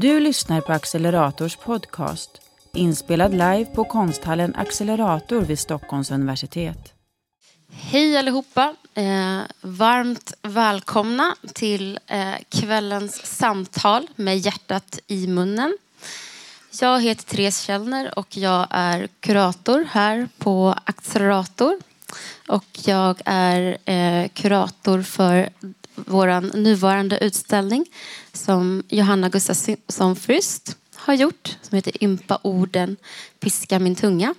Du lyssnar på Accelerators podcast, inspelad live på konsthallen Accelerator vid Stockholms universitet. Hej allihopa! Eh, varmt välkomna till eh, kvällens samtal med hjärtat i munnen. Jag heter Therese Källner och jag är kurator här på Accelerator. Och jag är eh, kurator för vår nuvarande utställning som Johanna Gustafsson Fryst har gjort som heter Ympa orden, piska min tunga.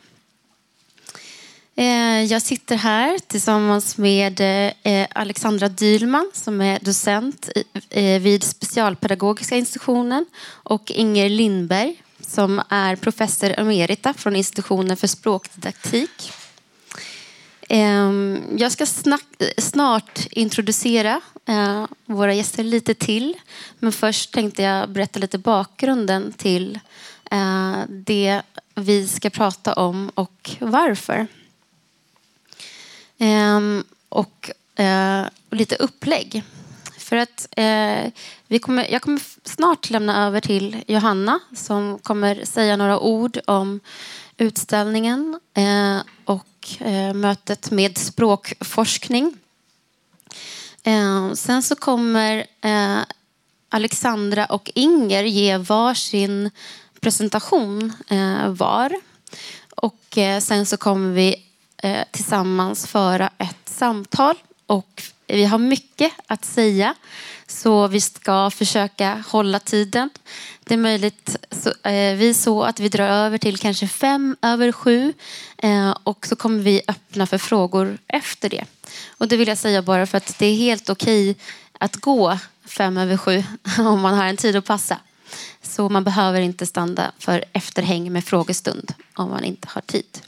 Eh, jag sitter här tillsammans med eh, Alexandra Dylman som är docent eh, vid Specialpedagogiska institutionen och Inger Lindberg som är professor emerita från institutionen för språkdidaktik. Ehm, jag ska snart introducera Eh, våra gäster lite till. Men först tänkte jag berätta lite bakgrunden till eh, det vi ska prata om och varför. Ehm, och eh, lite upplägg. För att vi kommer, jag kommer snart lämna över till Johanna som kommer säga några ord om utställningen och mötet med språkforskning. Eh, sen så kommer eh, Alexandra och Inger ge varsin presentation eh, var. Och eh, sen så kommer vi eh, tillsammans föra ett samtal. Och vi har mycket att säga, så vi ska försöka hålla tiden. Det är möjligt så, eh, vi så att vi drar över till kanske fem över sju eh, och så kommer vi öppna för frågor efter det. Och det vill jag säga bara för att det är helt okej att gå fem över sju om man har en tid att passa. Så man behöver inte stanna för efterhäng med frågestund om man inte har tid.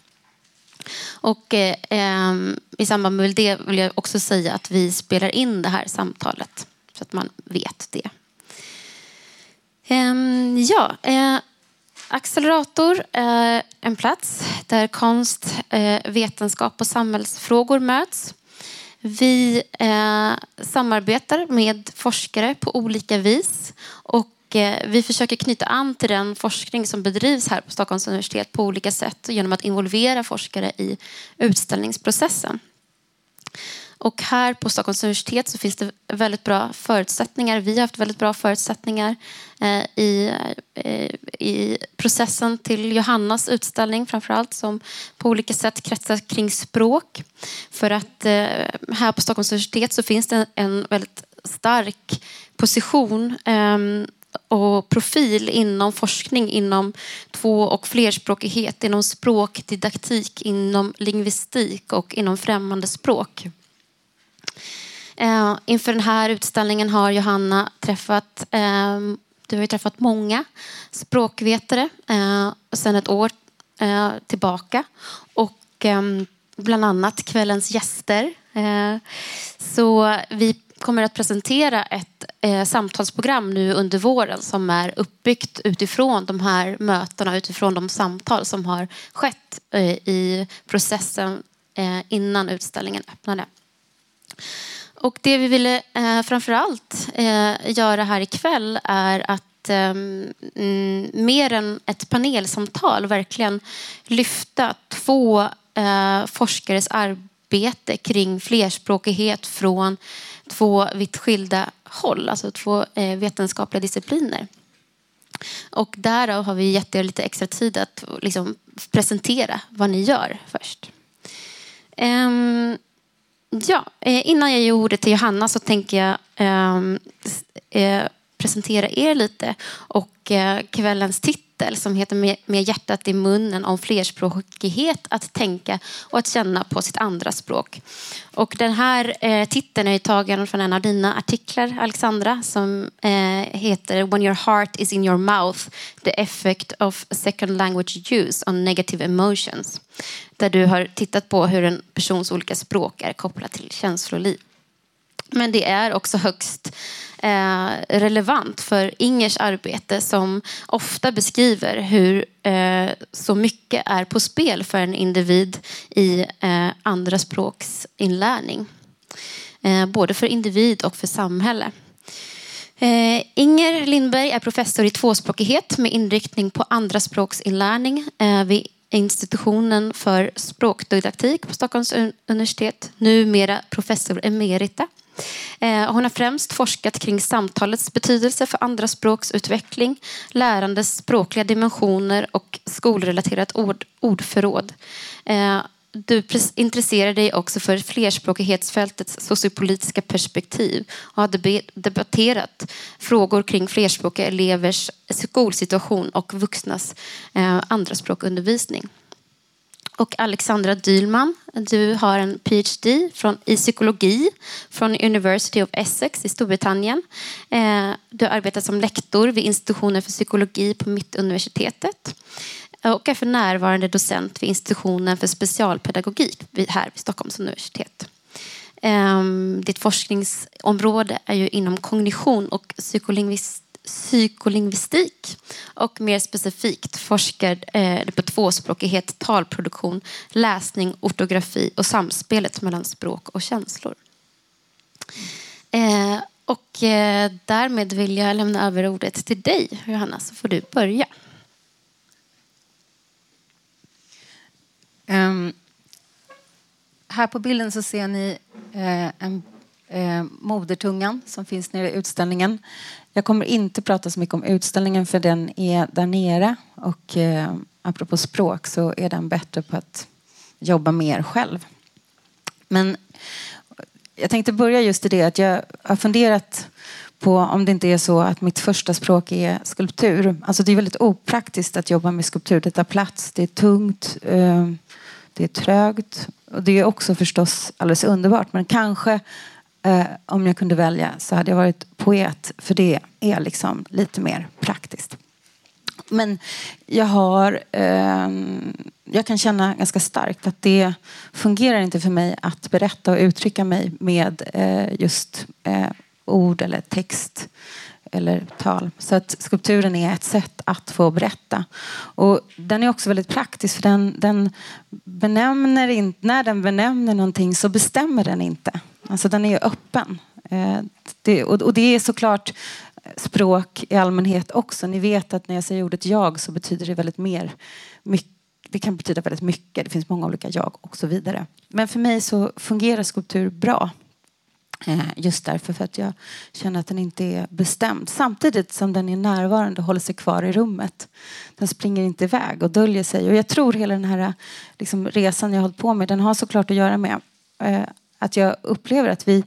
Och eh, ehm, i samband med det vill jag också säga att vi spelar in det här samtalet så att man vet det. Eh, ja, eh, Accelerator är en plats där konst, eh, vetenskap och samhällsfrågor möts. Vi eh, samarbetar med forskare på olika vis och Eh, vi försöker knyta an till den forskning som bedrivs här på Stockholms universitet på olika sätt genom att involvera forskare i utställningsprocessen. Och här på Stockholms universitet så finns det väldigt bra förutsättningar. Vi har haft väldigt bra förutsättningar eh, i, eh, i processen till Johannas utställning framförallt som på olika sätt kretsar kring språk. För att här på Stockholms universitet så finns det en väldigt stark position ehm, och profil inom forskning inom två och flerspråkighet, inom språkdidaktik, inom lingvistik och inom främmande språk. Eh, inför den här utställningen har Johanna träffat, eh, du har ju träffat många språkvetare eh, sedan ett år eh, tillbaka. Och eh, bland annat kvällens gäster. Eh, så vi kommer att presentera ett eh, samtalsprogram nu under våren som är uppbyggt utifrån de här mötena, utifrån de samtal som har skett eh, i processen eh, innan utställningen öppnade. Och det vi ville eh, framför allt eh, göra här ikväll är att eh, mm, mer än ett panelsamtal verkligen lyfta två eh, forskares arbete kring flerspråkighet från två vitt skilda håll, alltså två eh, vetenskapliga discipliner. Och därav har vi gett er lite extra tid att liksom, presentera vad ni gör först. Um, ja, eh, innan jag ger ordet till Johanna så tänker jag um, uh, presentera er lite och uh, kvällens titel kapitel som heter Med hjärtat i munnen om flerspråkighet att tänka och att känna på sitt andra språk. Och den här eh, titeln är tagen från en av dina artiklar, Alexandra, som eh, heter When your heart is in your mouth, the effect of second language use on negative emotions. Där du har tittat på hur en persons olika språk är kopplat till känsloliv. Men det är också högst eh, relevant för Ingers arbete som ofta beskriver hur eh, så mycket är på spel för en individ i eh, andra språks inlärning. Eh, både för individ och för samhälle. Eh, Inger Lindberg är professor i tvåspråkighet med inriktning på andraspråksinlärning eh, vid institutionen för språkdidaktik på Stockholms universitet. Numera professor emerita. Eh, hon har främst forskat kring samtalets betydelse för andraspråksutveckling, lärandes språkliga dimensioner och skolrelaterat ord, ordförråd. Eh, du intresserar dig också för flerspråkighetsfältets sociopolitiska perspektiv och har debatterat frågor kring flerspråkiga elevers skolsituation och vuxnas eh, andraspråkundervisning. Och Alexandra Dylman, du har en PhD från, i psykologi från University of Essex i Storbritannien. Eh, du arbetar som lektor vid institutionen för psykologi på Mittuniversitetet eh, och är för närvarande docent vid institutionen för specialpedagogik här vid Stockholms universitet. Ehm, ditt forskningsområde är ju inom kognition och psykolingvistik psykolingvistik och mer specifikt forskar eh, på tvåspråkighet, talproduktion, läsning, ortografi och samspelet mellan språk och känslor. Eh, och eh, därmed vill jag lämna över ordet till dig, Johanna, så får du börja. Um, här på bilden så ser ni eh, en eh, modertungan som finns nere i utställningen. Jag kommer inte prata så mycket om utställningen för den är där nere och eh, apropå språk så är den bättre på att jobba mer själv. Men jag tänkte börja just i det att jag har funderat på om det inte är så att mitt första språk är skulptur. Alltså det är väldigt opraktiskt att jobba med skulptur. Det tar plats, det är tungt. Eh, det är trögt. Och det är också förstås alldeles underbart. Men kanske eh, om jag kunde välja så hade jag varit poet. För det är liksom lite mer praktiskt. Men jag har... Eh, jag kan känna ganska starkt att det fungerar inte för mig att berätta och uttrycka mig med eh, just eh, ord eller text eller tal. Så att skulpturen är ett sätt att få berätta. Och den är också väldigt praktisk för den, den benämner in, när den benämner någonting så bestämmer den inte. Alltså den är öppen. Eh, det, och, och det är såklart språk i allmänhet också. Ni vet att när jag säger ordet jag så betyder det väldigt mer. Mycket, det kan betyda väldigt mycket. Det finns många olika jag och så vidare. Men för mig så fungerar skulptur bra. Eh, just därför för att jag känner att den inte är bestämd. Samtidigt som den är närvarande och håller sig kvar i rummet. Den springer inte iväg och döljer sig. Och jag tror hela den här liksom, resan jag har hållit på med den har såklart att göra med eh, att jag upplever att vi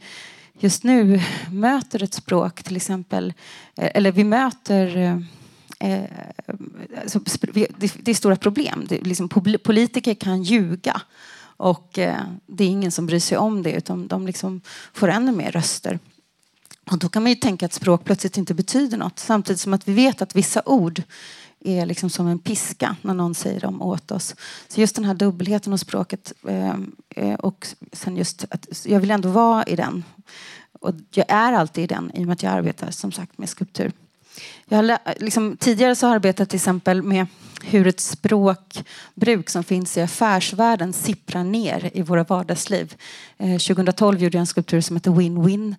just nu möter ett språk till exempel. Eh, eller vi möter eh, eh alltså, det, är stora problem. Det, liksom, politiker kan ljuga och eh, det är ingen som bryr sig om det utan de liksom får ännu mer röster. Och då kan man ju tänka att språk plötsligt inte betyder något samtidigt som att vi vet att vissa ord är liksom som en piska när någon säger dem åt oss. Så just den här dubbelheten hos språket eh, eh, och sen just att jag vill ändå vara i den. Och jag är alltid i den i och med att jag arbetar som sagt med skulptur. Jag har liksom, tidigare så har jag arbetat till exempel med hur ett språkbruk som finns i affärsvärlden sipprar ner i våra vardagsliv. Eh, 2012 gjorde jag en skulptur som heter Win-Win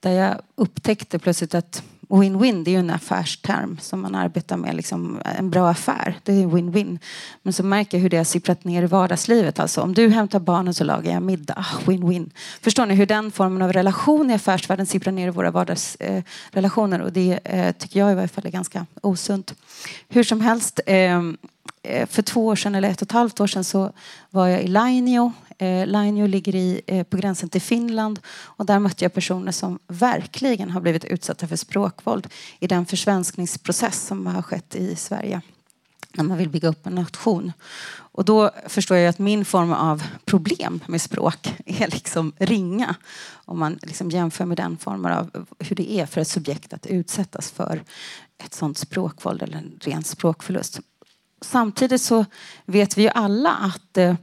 där jag upptäckte plötsligt att Win-win, det är ju en affärsterm som man arbetar med. Liksom en bra affär, det är win-win. Men så märker jag hur det har sipprat ner i vardagslivet. Alltså om du hämtar barnen så lagar jag middag. Ah, win-win. Förstår ni hur den formen av relation i affärsvärlden sipprar ner i våra vardagsrelationer? Eh, och det eh, tycker jag i varje fall är ganska osunt. Hur som helst. Eh, eh, för två år sedan eller ett och ett halvt år sedan så var jag i Lainio. Eh, Lainio ligger i, eh, på gränsen till Finland och där mötte jag personer som verkligen har blivit utsatta för språkvåld i den försvenskningsprocess som har skett i Sverige när man vill bygga upp en nation. Och då förstår jag att min form av problem med språk är liksom ringa om man liksom jämför med den formen av hur det är för ett subjekt att utsättas för ett sånt språkvåld eller en ren språkförlust samtidigt så vet vi ju alla att eh,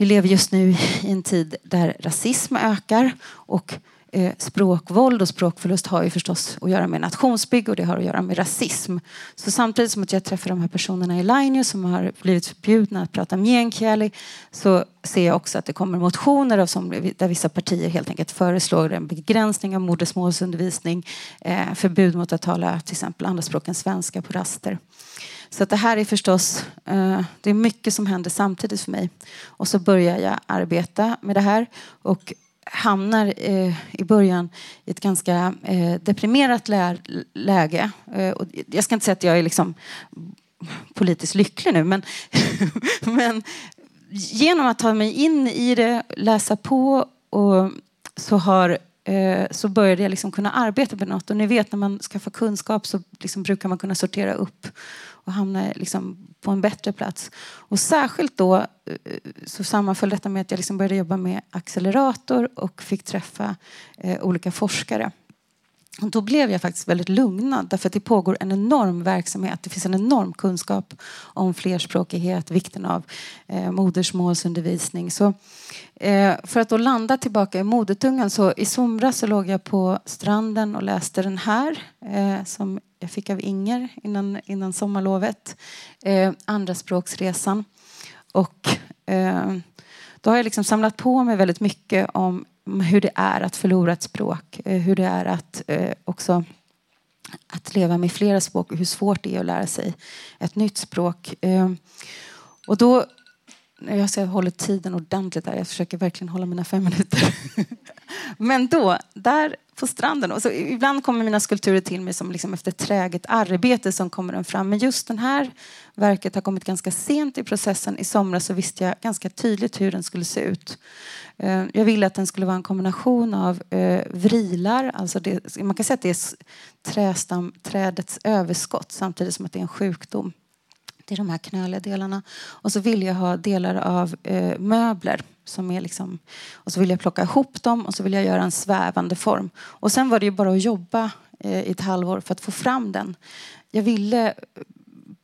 vi lever just nu i en tid där rasism ökar och eh, språkvåld och språkförlust har ju förstås att göra med nationsbygge och det har att göra med rasism. Så samtidigt som att jag träffar de här personerna i Lainio som har blivit förbjudna att prata meänkieli så ser jag också att det kommer motioner som, där vissa partier helt enkelt föreslår en begränsning av modersmålsundervisning, eh, förbud mot att tala till exempel andra språk än svenska på raster. Så att det här är förstås, eh, det är mycket som händer samtidigt för mig. Och så börjar jag arbeta med det här och hamnar eh, i början i ett ganska eh, deprimerat läge. Och jag ska inte säga att jag är liksom politiskt lycklig nu men, men genom att ta mig in i det, läsa på och så har så började jag liksom kunna arbeta med något. Och ni vet när man skaffar kunskap så liksom brukar man kunna sortera upp och hamnar liksom på en bättre plats. Och särskilt då eh, så sammanföll detta med att jag liksom började jobba med accelerator och fick träffa eh, olika forskare. Och då blev jag faktiskt väldigt lugnad därför att det pågår en enorm verksamhet. Det finns en enorm kunskap om flerspråkighet, vikten av eh, modersmålsundervisning. Så, eh, för att då landa tillbaka i modertungan så i somras så låg jag på stranden och läste den här eh, som jag fick av Inger innan, innan sommarlovet. Eh, Andraspråksresan. Och eh, då har jag liksom samlat på mig väldigt mycket om hur det är att förlora ett språk. Eh, hur det är att eh, också att leva med flera språk och hur svårt det är att lära sig ett nytt språk. Eh, och då, jag har hållit tiden ordentligt där. Jag försöker verkligen hålla mina fem minuter. Men då, där på stranden. Och så ibland kommer mina skulpturer till mig som liksom efter träget arbete som kommer den fram. Men just den här verket har kommit ganska sent i processen. I somras så visste jag ganska tydligt hur den skulle se ut. Eh, jag ville att den skulle vara en kombination av eh, vrilar, alltså det, man kan säga att det är trästamträdets överskott samtidigt som att det är en sjukdom i de här knöliga delarna. Och så vill jag ha delar av eh, möbler som är liksom, och så vill jag plocka ihop dem och så vill jag göra en svävande form. Och sen var det ju bara att jobba eh, i ett halvår för att få fram den. Jag ville eh,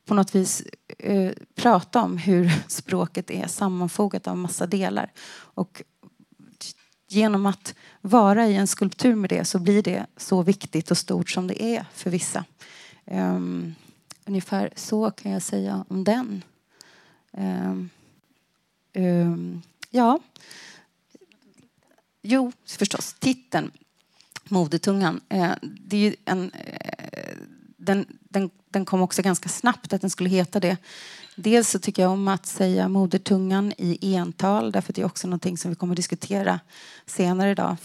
på något vis eh, prata om hur språket är sammanfogat av massa delar. Och genom att vara i en skulptur med det så blir det så viktigt och stort som det är för vissa. Um, ungefär så kan jag säga om den. Um, um, ja. Jo, förstås. Titeln, Modetungan. eh, det är en, Eh, den, den, den kom också ganska snabbt att den skulle heta det. Dels så tycker jag om att säga modertungan i ental därför att det är också någonting som vi kommer att diskutera senare idag.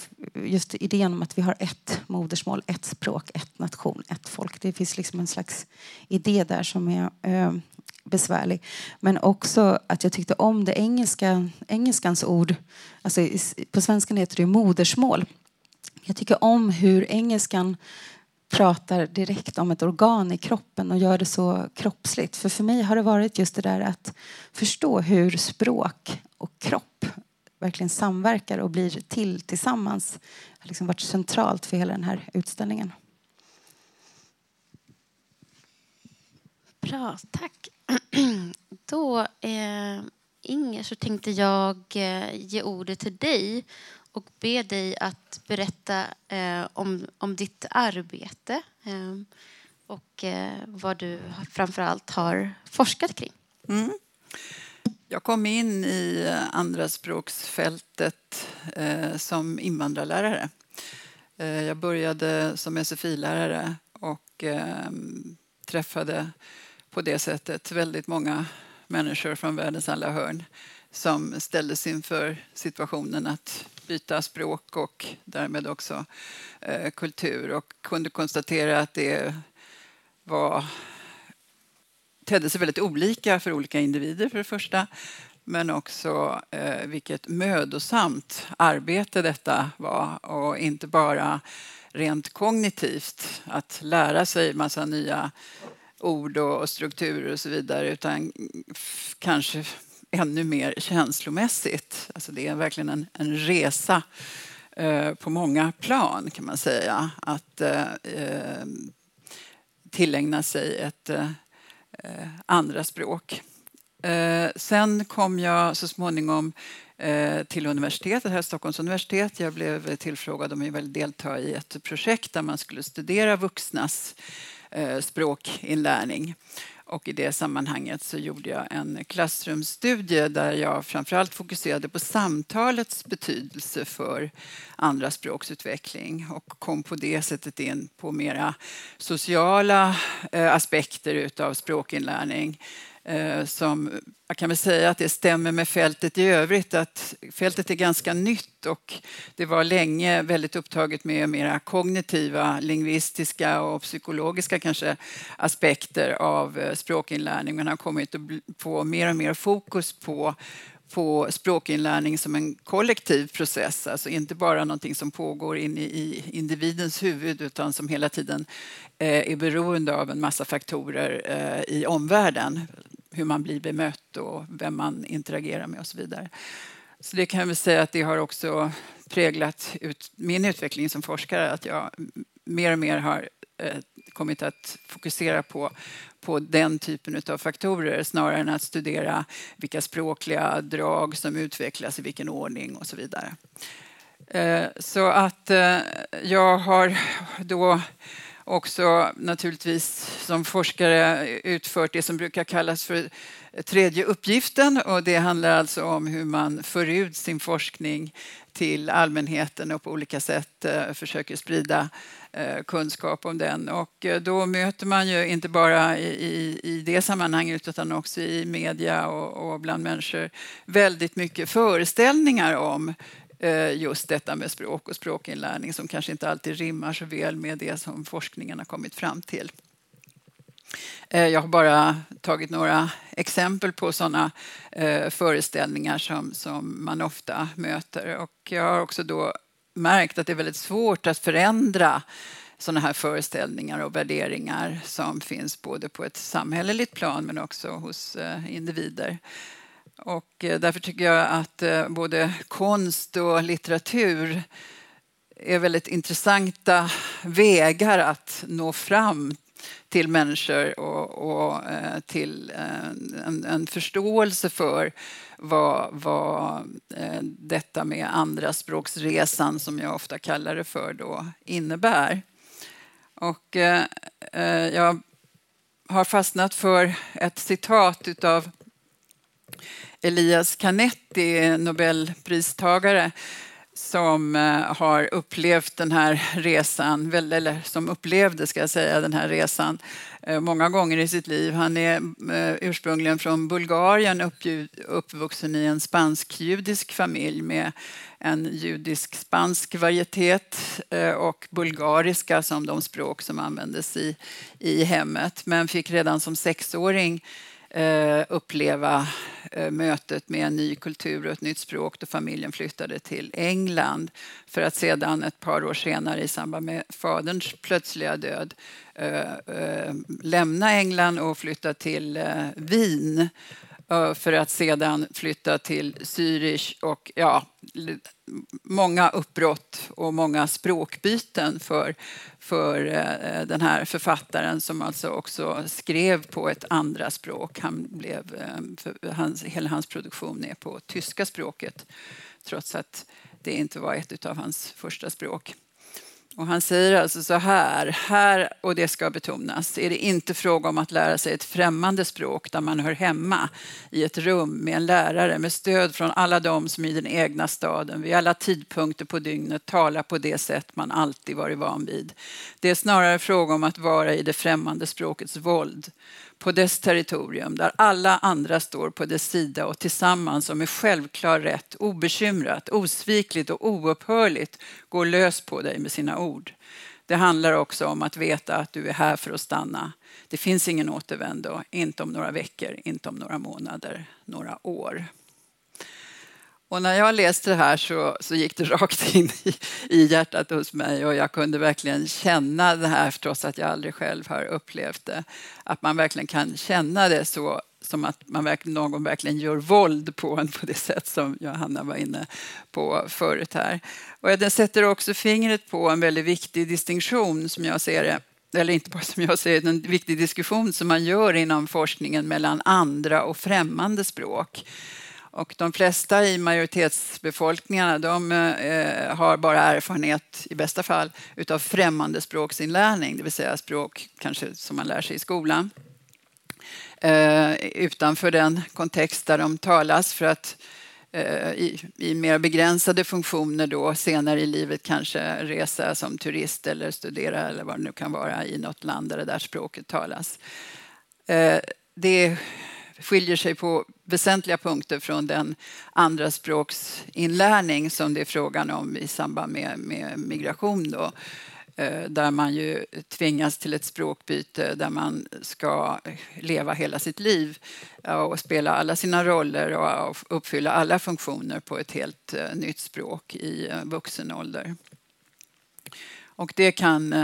Just idén om att vi har ett modersmål, ett språk, ett nation, ett folk. Det finns liksom en slags idé där som är eh, besvärlig. Men också att jag tyckte om det engelska, engelskans ord. Alltså, på svenska heter det modersmål. Jag tycker om hur engelskan pratar direkt om ett organ i kroppen och gör det så kroppsligt. För för mig har det varit just det där att förstå hur språk och kropp verkligen samverkar och blir till tillsammans. Det har liksom varit centralt för hela den här utställningen. Bra, tack. Då, eh, Inger, så tänkte jag eh, ge ordet till dig och be dig att berätta eh, om, om ditt arbete eh, och eh, vad du framförallt har forskat kring. Mm. Jag kom in i eh, andraspråksfältet eh, som invandrarlärare. Eh, jag började som SFI-lärare och eh, träffade på det sättet väldigt många människor från världens alla hörn som ställdes inför situationen att byta språk och därmed också eh, kultur. Och kunde konstatera att det var tedde sig väldigt olika för olika individer för det första men också eh, vilket mödosamt arbete detta var. Och inte bara rent kognitivt att lära sig massa nya ord och, och strukturer och så vidare utan kanske ännu mer känslomässigt. Alltså det är verkligen en, en resa eh, på många plan kan man säga. Att eh, eh tillägna sig ett eh, eh, andra språk. Eh, sen kom jag så småningom eh, till universitetet, här Stockholms universitet. Jag blev tillfrågad om jag ville delta i ett projekt där man skulle studera vuxnas språkinlärning. Och I det sammanhanget så gjorde jag en klassrumsstudie där jag framförallt fokuserade på samtalets betydelse för andra språksutveckling och kom på det sättet in på mera sociala eh, aspekter utav språkinlärning. Eh, som jag kan väl säga att det stämmer med fältet i övrigt. Att fältet är ganska nytt och det var länge väldigt upptaget med mera kognitiva, lingvistiska och psykologiska kanske aspekter av eh, språkinlärning. Men har kommit att få mer och mer fokus på på språkinlärning som en kollektiv process, alltså inte bara någonting som pågår in i individens huvud utan som hela tiden eh, är beroende av en massa faktorer eh, i omvärlden hur man blir bemött och vem man interagerar med och så vidare. Så det kan jag väl säga att det har också präglat ut min utveckling som forskare, att jag mer och mer har eh, kommit att fokusera på, på den typen av faktorer snarare än att studera vilka språkliga drag som utvecklas i vilken ordning och så vidare. Eh, så att eh, jag har då också naturligtvis som forskare utfört det som brukar kallas för tredje uppgiften och det handlar alltså om hur man för ut sin forskning till allmänheten och på olika sätt eh, försöker sprida Eh, kunskap om den. Och eh, då möter man ju inte bara i, i det sammanhanget utan också i media och, och bland människor väldigt mycket föreställningar om eh, just detta med språk och språkinlärning som kanske inte alltid rimmar så väl med det som forskningen har kommit fram till. Jag har bara tagit några exempel på sådana föreställningar som, som man ofta möter. Och jag har också då märkt att det är väldigt svårt att förändra sådana här föreställningar och värderingar som finns både på ett samhälleligt plan men också hos eh, individer. Och eh, därför tycker jag att eh, både konst och litteratur är väldigt intressanta vägar att nå fram till människor och, och till en, en, förståelse för vad, vad eh, detta med andraspråksresan, som jag ofta kallar det för, då innebär. Och eh, eh, jag har fastnat för ett citat av Elias Canetti, nobelpristagare som eh, har upplevt den här resan, eller som upplevde ska jag säga, den här resan eh, många gånger i sitt liv. Han är eh, ursprungligen från Bulgarien, uppvuxen i en spansk-judisk familj med en judisk-spansk varietet och bulgariska som de språk som användes i, i hemmet. Men fick redan som sexåring Eh, uppleva Eh, mötet med en ny kultur och ett nytt språk då familjen flyttade till England för att sedan ett par år senare i samband med faderns plötsliga död eh, eh, lämna England och flytta till eh, Wien för att sedan flytta till Zürich och ja, många uppbrott och många språkbyten för, för eh, den här författaren som alltså också skrev på ett andra språk. Han blev, eh, hans, hela hans produktion är på tyska språket trots att det inte var ett av hans första språk. Och han säger alltså så här, här, och det ska betonas, är det inte fråga om att lära sig ett främmande språk där man hör hemma i ett rum med en lärare med stöd från alla de som i den egna staden vid alla tidpunkter på dygnet talar på det sätt man alltid varit van vid. Det är snarare fråga om att vara i det främmande språkets våld på dess territorium där alla andra står på dess sida och tillsammans och med självklar rätt, obekymrat, osvikligt och oupphörligt går lös på dig med sina ord. Det handlar också om att veta att du är här för att stanna. Det finns ingen återvändo, inte om några veckor, inte om några månader, några år. Och när jag läste det här så, så gick det rakt in i, i hjärtat hos mig och jag kunde verkligen känna det här trots att jag aldrig själv har upplevt det. Att man verkligen kan känna det så som att man verkligen, någon verkligen gör våld på en på det sätt som Johanna var inne på förut här. Och den sätter också fingret på en väldigt viktig distinktion som jag ser det eller inte bara som jag ser det, en viktig diskussion som man gör inom forskningen mellan andra och främmande språk. Och de flesta i majoritetsbefolkningarna de eh, har bara erfarenhet, i bästa fall, utav främmande språksinlärning, det vill säga språk kanske som man lär sig i skolan. Eh, utanför den kontext där de talas för att eh, i, i mer begränsade funktioner då senare i livet kanske resa som turist eller studera eller vad det nu kan vara i något land där det där språket talas. Eh, det skiljer sig på väsentliga punkter från den andra språksinlärning som det är frågan om i samband med, med migration. Då eh, där man ju tvingas till ett språkbyte där man ska leva hela sitt liv och spela alla sina roller och uppfylla alla funktioner på ett helt eh, nytt språk i eh, vuxen ålder. Och det kan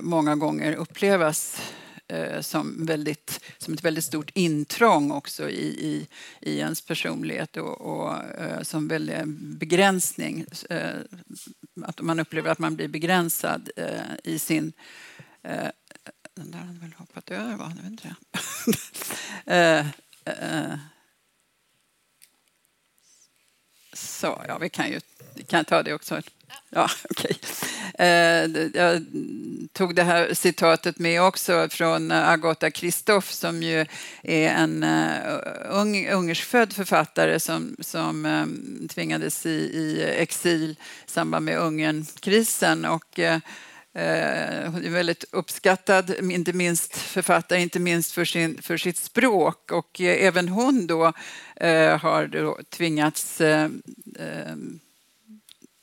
många gånger upplevas Eh, som, väldigt, som ett väldigt stort intrång också i, i, i ens personlighet och, och eh, som väldigt eh, begränsning. Att man upplever att man blir begränsad i sin... Den där hade väl hoppat över, va? Jag vet inte. jag. så, ja, vi kan ju vi kan ta det också. Ja, okay. Eh, jag tog det här citatet med också från eh, Agota Kristoff som ju är en eh, ung, ungersfödd författare som, som tvingades i, i, exil i samband med Ungernkrisen. Och, hon är väldigt uppskattad, inte minst författare, inte minst för, sin, för sitt språk. Och eh, även hon då eh, har då tvingats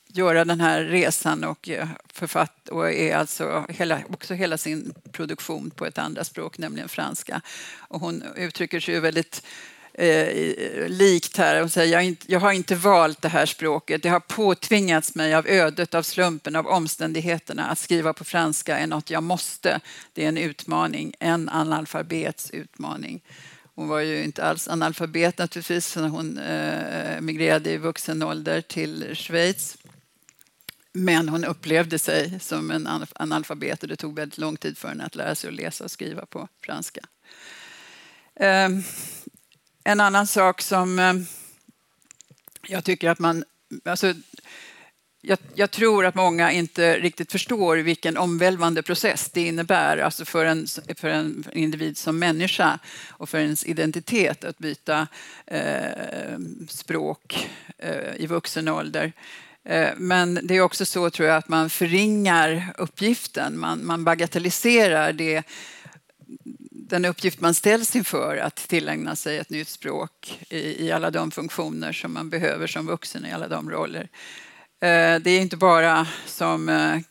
göra den här resan och författ och är alltså hela, också hela sin produktion på ett andra språk, nämligen franska. Och hon uttrycker sig väldigt eh, likt här. Hon säger jag, inte, jag har inte valt det här språket. Det har påtvingats mig av ödet, av slumpen, av omständigheterna. Att skriva på franska är något jag måste. Det är en utmaning, en analfabets utmaning. Hon var ju inte alls analfabet naturligtvis när hon eh, migrerade i vuxen ålder till Schweiz. Men hon upplevde sig som en analfabet och det tog väldigt lång tid för henne att lära sig att läsa och skriva på franska. Ehm, en annan sak som eh, jag tycker att man... Alltså, jag, jag, tror att många inte riktigt förstår vilken omvälvande process det innebär alltså för, en, för en individ som människa och för ens identitet att byta eh, språk eh, i vuxen ålder. Eh, men det är också så tror jag att man förringar uppgiften. Man, man bagatelliserar det, den uppgift man ställs inför att tillägna sig ett nytt språk i, i alla de funktioner som man behöver som vuxen i alla de roller. Eh, det är inte bara som eh,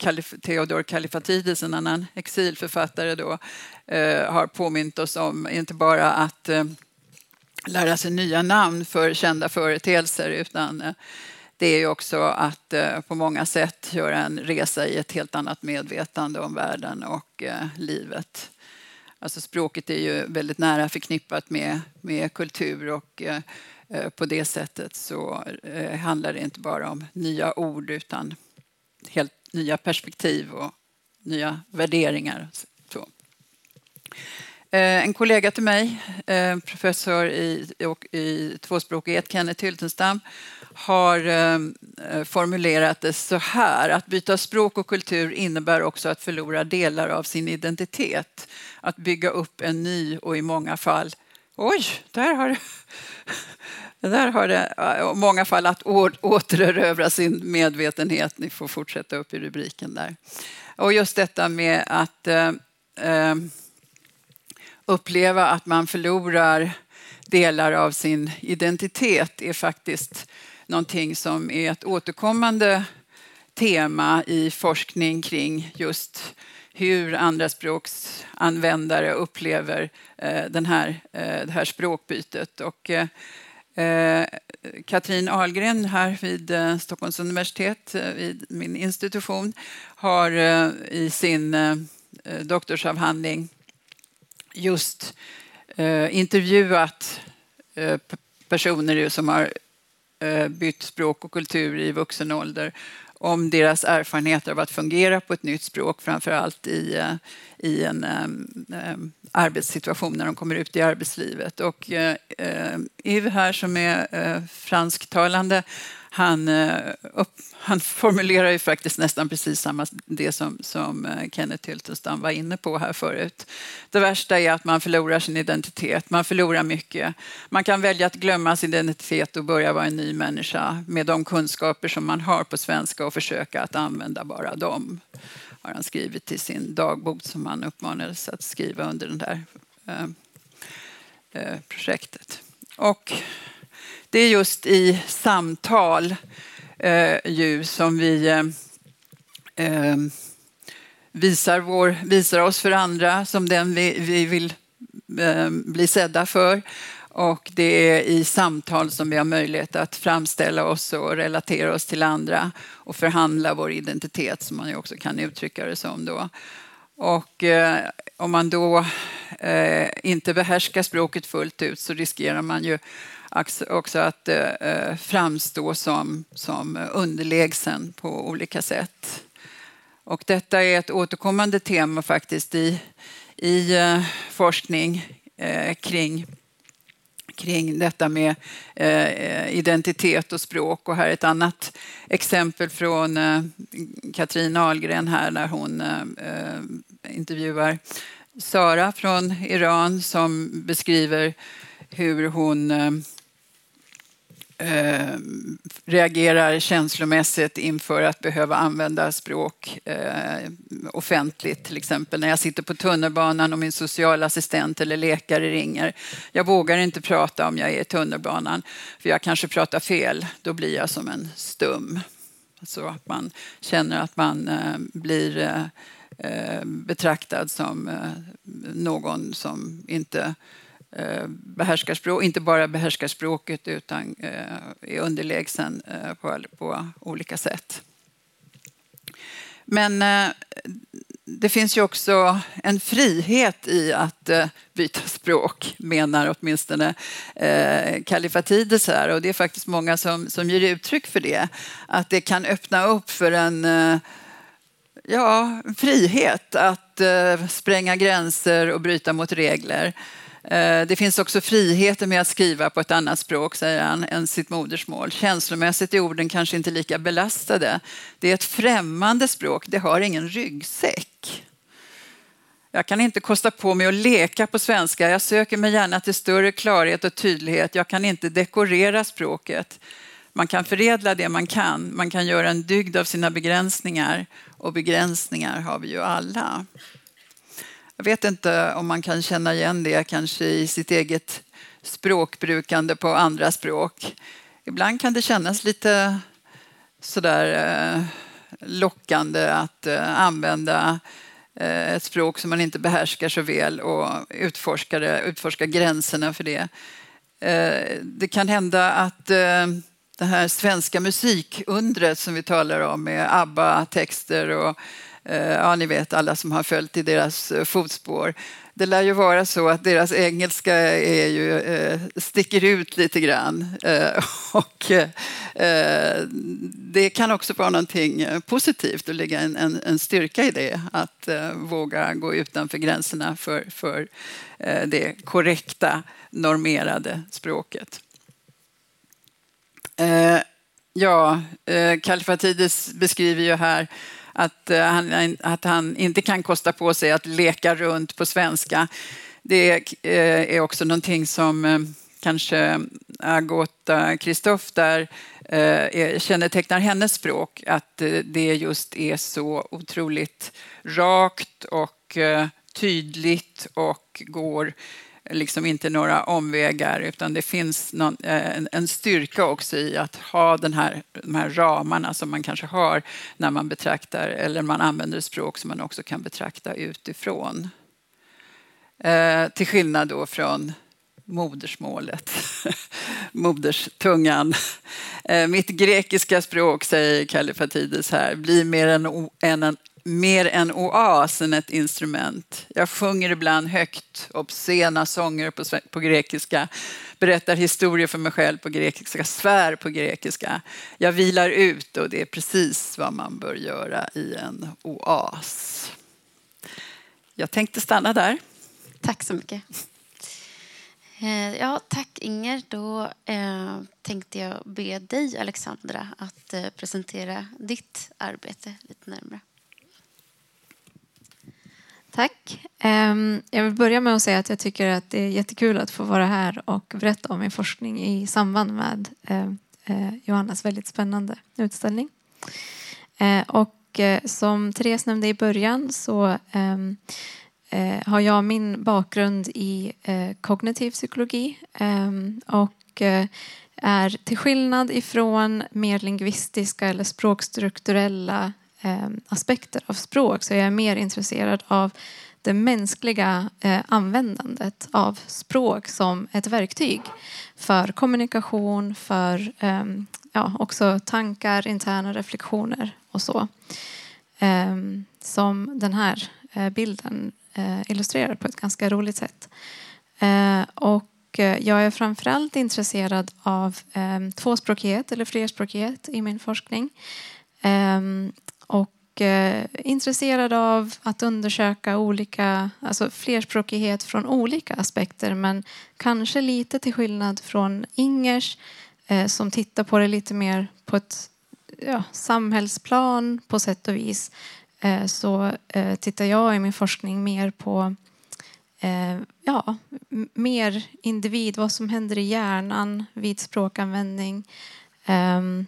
Theodor Kallifatides, en annan exilförfattare, då, eh, har påmint oss om, inte bara att lära sig nya namn för kända företeelser utan det är ju också att på många sätt göra en resa i ett helt annat medvetande om världen och livet. Alltså språket är ju väldigt nära förknippat med, med kultur och eh, eh på det sättet så eh, handlar det inte bara om nya ord utan helt nya perspektiv och nya värderingar. Så. Eh, en kollega till mig, eh, professor i, i tvåspråkighet, Kenneth Hyltenstam, har eh, formulerat det så här. Att byta språk och kultur innebär också att förlora delar av sin identitet. Att bygga upp en ny och i många fall Oj, där har det... Där har det i många fall att återerövra sin medvetenhet. Ni får fortsätta upp i rubriken där. Och just detta med att eh uppleva att man förlorar delar av sin identitet är faktiskt någonting som är ett återkommande tema i forskning kring just hur andraspråksanvändare upplever eh, den här, eh, det här språkbytet. Och, eh, Katrin Ahlgren här vid Stockholms universitet, vid min institution, har i sin doktorsavhandling just eh, intervjuat eh, personer som har Eh, bytt språk och kultur i vuxen ålder om deras erfarenheter av att fungera på ett nytt språk, framför allt i, eh, i en um, arbetssituation när de kommer ut i arbetslivet. Och uh, Yves här som är uh, fransktalande, han, uh, upp, han formulerar ju faktiskt nästan precis samma det som, som eh, Kenneth Hyltenstam var inne på här förut. Det värsta är att man förlorar sin identitet, man förlorar mycket. Man kan välja att glömma sin identitet och börja vara en ny människa med de kunskaper som man har på svenska och försöka att använda bara dem har han skrivit i sin dagbok som han uppmanades att skriva under det där eh, eh, projektet. Och det är just i samtal eh, ju som vi eh, eh, visar, vår, visar oss för andra som den vi, vi vill eh, bli sedda för och det är i samtal som vi har möjlighet att framställa oss och relatera oss till andra och förhandla vår identitet, som man ju också kan uttrycka det som. Då. Och eh, om man då eh, inte behärskar språket fullt ut så riskerar man ju också att eh, eh, framstå som, som underlägsen på olika sätt. Och detta är ett återkommande tema faktiskt i, i eh, forskning kring kring detta med eh, identitet och språk. Och här är ett annat exempel från eh, Katrin Ahlgren här när hon eh, intervjuar Sara från Iran som beskriver hur hon eh, reagerar känslomässigt inför att behöva använda språk eh, offentligt. Till exempel när jag sitter på tunnelbanan och min socialassistent eller läkare ringer. Jag vågar inte prata om jag är i tunnelbanan för jag kanske pratar fel. Då blir jag som en stum. Så att man känner att man eh, blir eh, eh betraktad som eh, någon som inte Eh, Eh, behärskar språk, inte bara behärskar språket utan eh, är underlägsen eh, på, på olika sätt. Men det finns ju också en frihet i att byta språk, menar åtminstone Kalifatides här. Och det är faktiskt många som, som ger uttryck för det. Att det kan öppna upp för en ja, frihet att spränga gränser och bryta mot regler. Eh, det finns också friheter med att skriva på ett annat språk, säger han, än sitt modersmål. Känslomässigt är orden kanske inte lika belastade. Det är ett främmande språk, det har ingen ryggsäck. Jag kan inte kosta på mig att leka på svenska. Jag söker mig gärna till större klarhet och tydlighet. Jag kan inte dekorera språket. Man kan förädla det man kan. Man kan göra en dygd av sina begränsningar. Och begränsningar har vi ju alla. Jag vet inte om man kan känna igen det kanske i sitt eget språkbrukande på andra språk. Ibland kan det kännas lite sådär eh, lockande att eh, använda eh, ett språk som man inte behärskar så väl och utforska, det, utforska gränserna för det. Det kan hända att det här svenska musikundret som vi talar om med ABBA-texter och Eh, ja, ni vet alla som har följt i deras eh, fotspår. Det lär ju vara så att deras engelska är ju, eh, sticker ut lite grann. Eh, och det kan också vara någonting positivt och ligga en, en, en styrka i det. Att våga gå utanför gränserna för, för det korrekta, normerade språket. ja, Kalifatides beskriver ju här att eh, han, att han inte kan kosta på sig att leka runt på svenska. Det eh, är också någonting som eh, kanske Agota Kristoff där kännetecknar hennes språk, att det just är så otroligt rakt och tydligt och går liksom inte några omvägar utan det finns någon, eh, en, en, styrka också i att ha den här, de här ramarna som man kanske har när man betraktar eller man använder ett språk som man också kan betrakta utifrån. Eh, till skillnad då från modersmålet, moderstungan. Eh, mitt grekiska språk, säger Kallifatides här, blir mer än en, mer en oas än ett instrument. Jag sjunger ibland högt, obscena sånger på, på grekiska, berättar historier för mig själv på grekiska, svär på grekiska. Jag vilar ut och det är precis vad man bör göra i en oas. Jag tänkte stanna där. Tack så mycket. Eh, ja, tack Inger. Då eh, tänkte jag be dig, Alexandra, att eh, presentera ditt arbete lite närmare. Tack. Ehm, jag vill börja med att säga att jag tycker att det är jättekul att få vara här och berätta om min forskning i samband med eh, eh, Johannas väldigt spännande utställning. Eh, och som Therese nämnde i början så ehm, har jag min bakgrund i kognitiv psykologi ehm, och är till skillnad ifrån mer lingvistiska eller språkstrukturella eh, aspekter av språk så jag är mer intresserad av det mänskliga eh, användandet av språk som ett verktyg för kommunikation, för eh, ja, också tankar, interna reflektioner och så. Eh, som den här eh, bilden eh, illustrerar på ett ganska roligt sätt. Eh, och eh, jag är framförallt intresserad av ehm, tvåspråkighet eller flerspråkighet i min forskning. Ehm, och eh, intresserad av att undersöka olika, alltså flerspråkighet från olika aspekter men kanske lite till skillnad från Ingers eh, som tittar på det lite mer på ett ja, samhällsplan på sätt och vis. Eh, så eh, tittar jag i min forskning mer på eh, ja, mer individ, vad som händer i hjärnan vid språkanvändning. Ehm,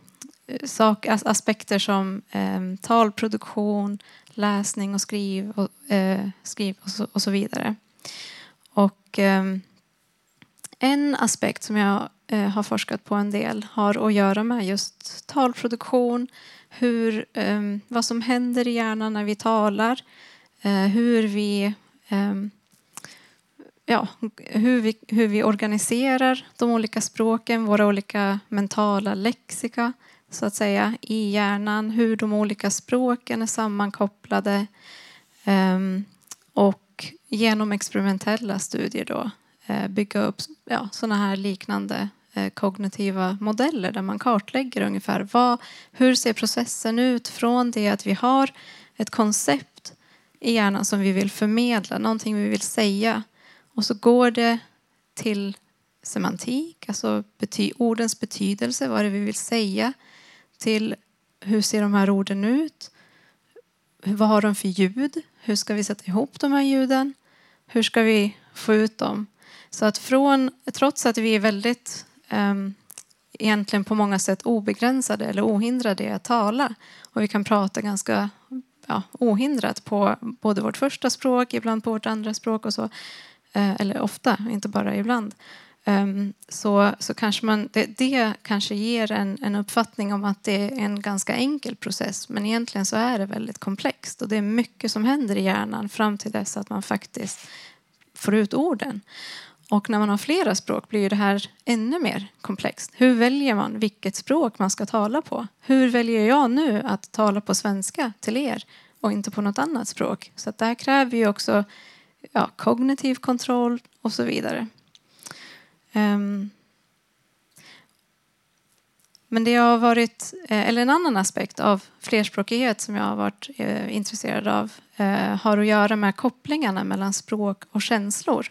sak, aspekter som eh, talproduktion, läsning och skriv och, eh, skriv och, så, och så vidare. Och eh, en aspekt som jag eh, har forskat på en del har att göra med just talproduktion, hur, ehm, vad som händer i hjärnan när vi talar, eh, hur vi ehm, ja, hur, vi, hur vi organiserar de olika språken, våra olika mentala lexika, så att säga i hjärnan, hur de olika språken är sammankopplade ehm, och genom experimentella studier då eh, bygga upp ja, sådana här liknande eh, kognitiva modeller där man kartlägger ungefär vad, hur ser processen ut från det att vi har ett koncept i hjärnan som vi vill förmedla, någonting vi vill säga. Och så går det till semantik, alltså bety ordens betydelse, vad det är vi vill säga till hur ser de här orden ut? Vad har de för ljud? Hur ska vi sätta ihop de här ljuden? Hur ska vi få ut dem? Så att från, trots att vi är väldigt um, egentligen på många sätt obegränsade eller ohindrade i att tala och vi kan prata ganska ja, ohindrat på både vårt första språk, ibland på vårt andra språk och så. Eh, eller ofta, inte bara ibland. Ehm, så, så kanske man, det, det, kanske ger en, en uppfattning om att det är en ganska enkel process men egentligen så är det väldigt komplext och det är mycket som händer i hjärnan fram till dess att man faktiskt får ut orden. Och när man har flera språk blir det här ännu mer komplext. Hur väljer man vilket språk man ska tala på? Hur väljer jag nu att tala på svenska till er och inte på något annat språk? Så det här kräver ju också ja, kognitiv kontroll och så vidare. Um, men det har varit, eh, eller en annan aspekt av flerspråkighet som jag har varit eh, intresserad av eh, har att göra med kopplingarna mellan språk och känslor.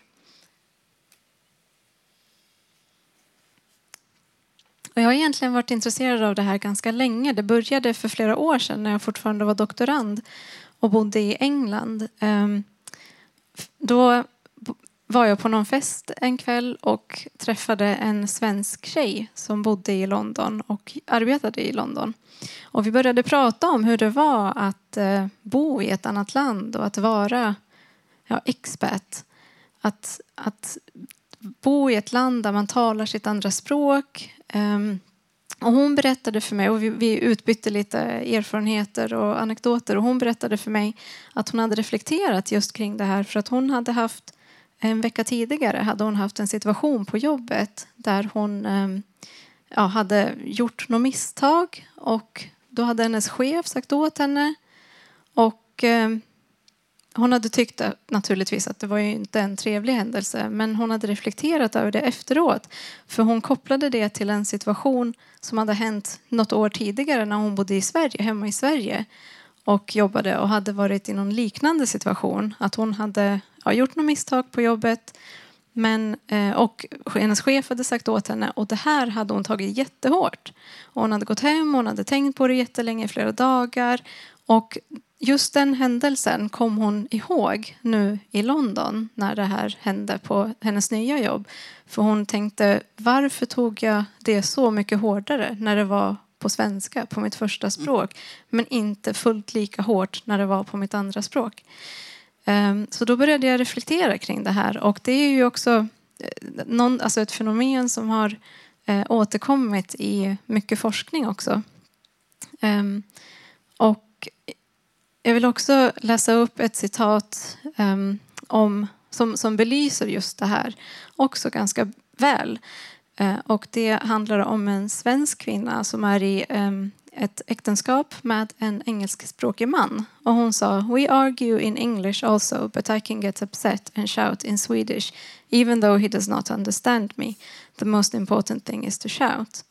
Och jag har egentligen varit intresserad av det här ganska länge. Det började för flera år sedan när jag fortfarande var doktorand och bodde i England. Eh, då var jag på någon fest en kväll och träffade en svensk tjej som bodde i London och arbetade i London. Och vi började prata om hur det var att eh, bo i ett annat land och att vara ja, expat. Att, att bo i ett land där man talar sitt andra språk. Ehm, och hon berättade för mig, och vi, vi utbytte lite erfarenheter och anekdoter, och hon berättade för mig att hon hade reflekterat just kring det här för att hon hade haft en vecka tidigare hade hon haft en situation på jobbet där hon ehm, ja, hade gjort något misstag och då hade hennes chef sagt åt henne och och eh, hon hade tyckt naturligtvis att det var ju inte en trevlig händelse men hon hade reflekterat över det efteråt. För hon kopplade det till en situation som hade hänt något år tidigare när hon bodde i Sverige, hemma i Sverige och jobbade och hade varit i någon liknande situation. Att hon hade ja, gjort något misstag på jobbet men, eh, och hennes chef hade sagt åt henne och det här hade hon tagit jättehårt. Och hon hade gått hem, och hon hade tänkt på det jättelänge, flera dagar. Och just den händelsen kom hon ihåg nu i London när det här hände på hennes nya jobb. För hon tänkte, varför tog jag det så mycket hårdare när det var på svenska, på mitt första språk, men inte fullt lika hårt när det var på mitt andra språk. Ehm, så då började jag reflektera kring det här och det är ju också eh, någon, alltså ett fenomen som har eh, återkommit i mycket forskning också. Ehm, och jag vill också läsa upp ett citat um, om, som, som belyser just det här också ganska väl. Eh, och det handlar om en svensk kvinna som är i ehm, ett äktenskap med en engelskspråkig man. Och hon sa We argue in English also but I can get upset and shout in Swedish even though he does not understand me. The most important thing is to shout.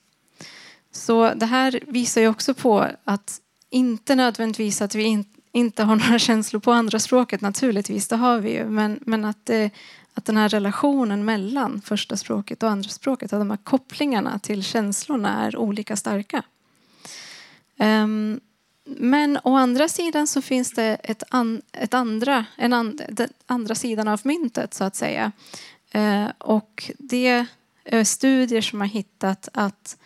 Så det här visar ju också på att inte nödvändigtvis att vi in, inte har några känslor på andra språket, naturligtvis, det har vi ju. Men, men att, det, att den här relationen mellan första språket och andra språket, att de här kopplingarna till känslorna är olika starka. Um, men å andra sidan så finns det ett, an, ett andra, en an, den andra sidan av myntet så att säga. Uh, och det är studier som har hittat att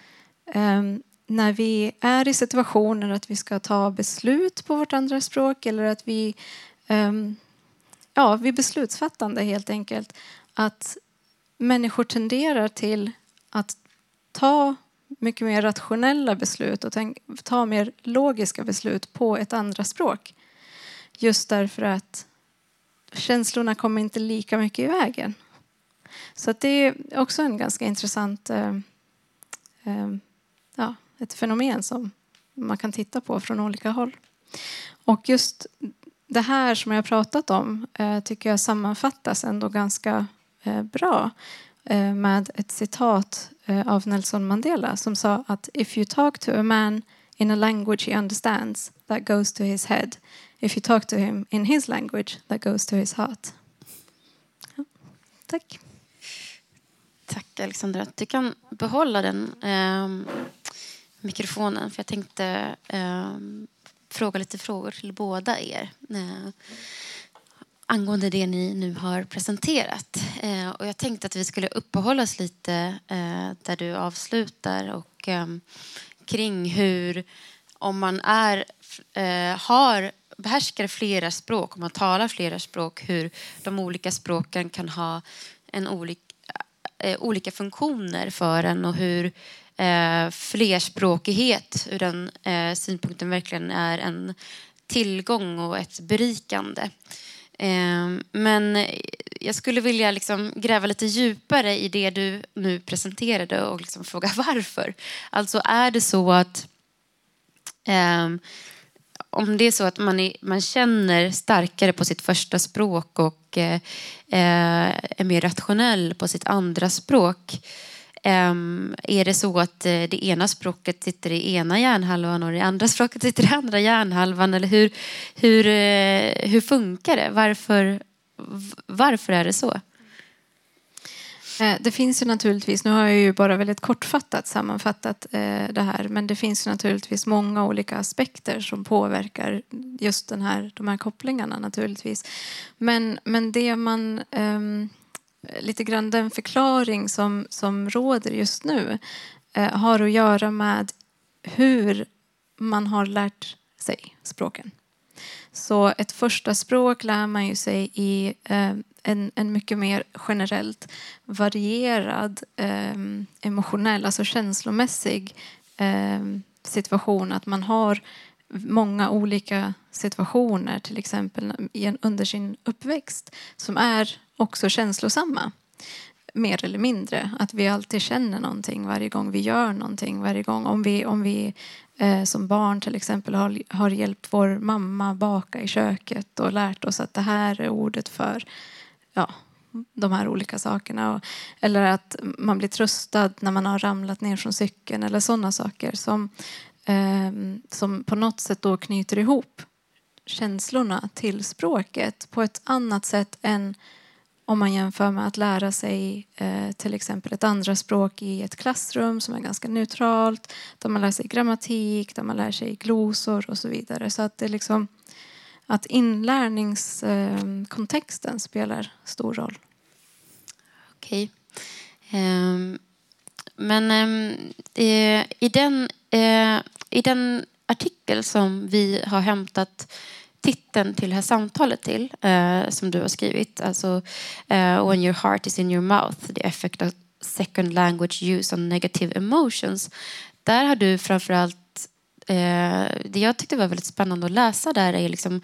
um, när vi är i situationer att vi ska ta beslut på vårt andra språk eller att vi um, ja, vid beslutsfattande helt enkelt att människor tenderar till att ta mycket mer rationella beslut och ta mer logiska beslut på ett andra språk. Just därför att känslorna kommer inte lika mycket i vägen. Så det är också en ganska intressant eh, eh, ja, ett fenomen som man kan titta på från olika håll. Och just det här som jag har pratat om eh, tycker jag sammanfattas ändå ganska eh, bra eh, med ett citat av Nelson Mandela som sa att if you talk to a man in a language he understands that goes to his head. If you talk to him in his language that goes to his heart. Ja, tack. Tack Alexandra. Du kan behålla den. Eh, mikrofonen för jag tänkte eh, fråga lite frågor till båda er eh, angående det ni nu har presenterat. Eh, och jag tänkte att vi skulle uppehålla oss lite eh, där du avslutar och ehm, kring hur om man är, eh, har behärskar flera språk, om man talar flera språk, hur de olika språken kan ha en olik, eh, olika funktioner för en och hur eh, flerspråkighet ur den eh, synpunkten verkligen är en tillgång och ett berikande. Eh, men jag skulle vilja liksom gräva lite djupare i det du nu presenterade och liksom fråga varför. Alltså är det så att eh, om det är så att man, är, man känner starkare på sitt första språk och eh, eh är mer rationell på sitt andra språk Ehm, är det så att uh, det ena språket sitter i ena hjärnhalvan och det andra språket sitter i andra hjärnhalvan? Eller hur, hur, uh, hur funkar det? Varför, varför är det så? Eh, det finns ju naturligtvis, nu har jag ju bara väldigt kortfattat sammanfattat det här, men det finns ju naturligtvis många olika aspekter som påverkar just den här, de här kopplingarna naturligtvis. Men, men det man um, Eh, lite grann den förklaring som, som råder just nu eh, har att göra med hur man har lärt sig språken. Så ett första språk lär man ju sig i eh, en, en mycket mer generellt varierad eh, emotionell, alltså känslomässig eh, situation. Att man har många olika situationer, till exempel under sin uppväxt, som är också känslosamma. mer eller mindre. Att vi alltid känner någonting varje gång vi gör någonting. Varje gång om vi, om vi eh, som barn till exempel har, har hjälpt vår mamma baka i köket och lärt oss att det här är ordet för ja, de här olika sakerna. Och, eller att man blir tröstad när man har ramlat ner från cykeln eller sådana saker som, eh, som på något sätt då knyter ihop känslorna till språket på ett annat sätt än om man jämför med att lära sig eh, till exempel ett andra språk i ett klassrum som är ganska neutralt, där man lär sig grammatik, där man lär sig glosor och så vidare. Så att det liksom att inlärningskontexten eh, spelar stor roll. Okej. Um, men um, i, den, uh, i den artikel som vi har hämtat titeln till det här samtalet till, eh, som du har skrivit, alltså eh, When your heart is in your mouth, the effect of second language use on negative emotions. Där har du framförallt eh, det jag tyckte var väldigt spännande att läsa där är liksom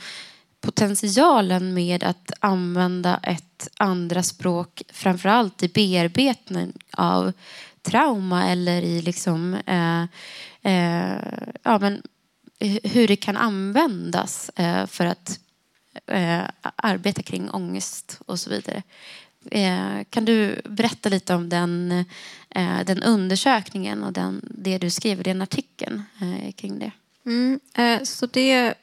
potentialen med att använda ett andra språk framförallt i bearbetning av trauma eller i liksom, eh, eh, ja, men Eh, hur det kan användas eh, för att eh, arbeta kring ångest och så vidare. Kan du berätta lite om den, den undersökningen och den, det du skrev i den artikeln kring det? Mm, så det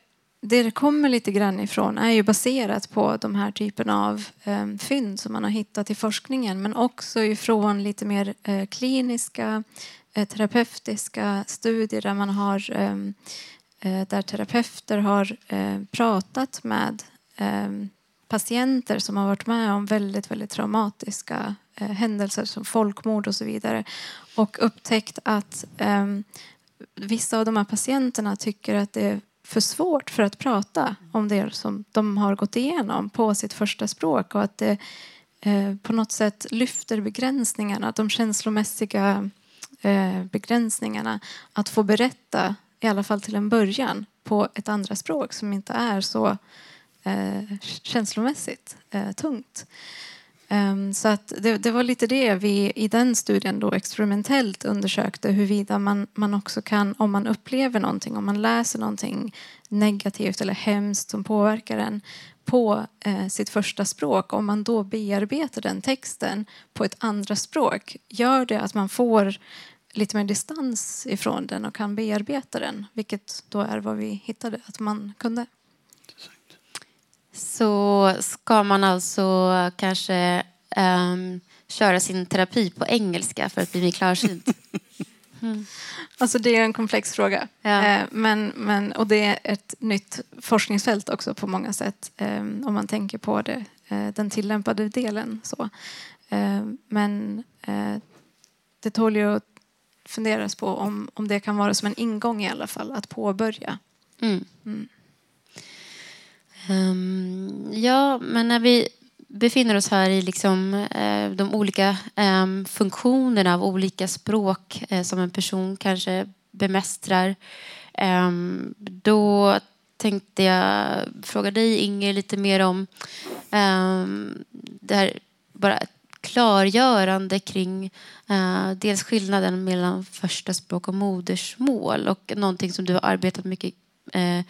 det det kommer lite grann ifrån är ju baserat på de här typen av fynd som man har hittat i forskningen men också ifrån lite mer kliniska terapeutiska studier där man har Eh, där terapeuter har eh, pratat med eh, patienter som har varit med om väldigt, väldigt traumatiska händelser som folkmord och så vidare. Och upptäckt att vissa av de här patienterna tycker att det är för svårt för att prata om det som de har gått igenom på sitt första språk och att det på något sätt lyfter begränsningarna, de känslomässiga begränsningarna att få berätta, i alla fall till en början, på ett andra språk som inte är så eh, känslomässigt eh, tungt. Um, så att det, det, var lite det vi i den studien då experimentellt undersökte huruvida man, man också kan, om man upplever någonting, om man läser någonting negativt eller hemskt som påverkar en på eh, sitt första språk, om man då bearbetar den texten på ett andra språk, gör det att man får lite mer distans ifrån den och kan bearbeta den, vilket då är vad vi hittade att man kunde så ska man alltså kanske um, köra sin terapi på engelska för att bli mer klarsynt. Mm. Alltså det är en komplex fråga. Ja. Eh, men, men, och det är ett nytt forskningsfält också på många sätt eh, om man tänker på det, eh, den tillämpade delen. Så. Eh, men eh, det tål ju att funderas på om, om det kan vara som en ingång i alla fall, att påbörja. Mm. Mm. Um, ja, men när vi befinner oss här i liksom, eh, de olika eh, funktionerna av olika språk eh, som en person kanske bemästrar ehm, då tänkte jag fråga dig, Inger, lite mer om ehm, det här bara klargörande kring eh, dels skillnaden mellan första språk och modersmål och någonting som du har arbetat mycket Eh,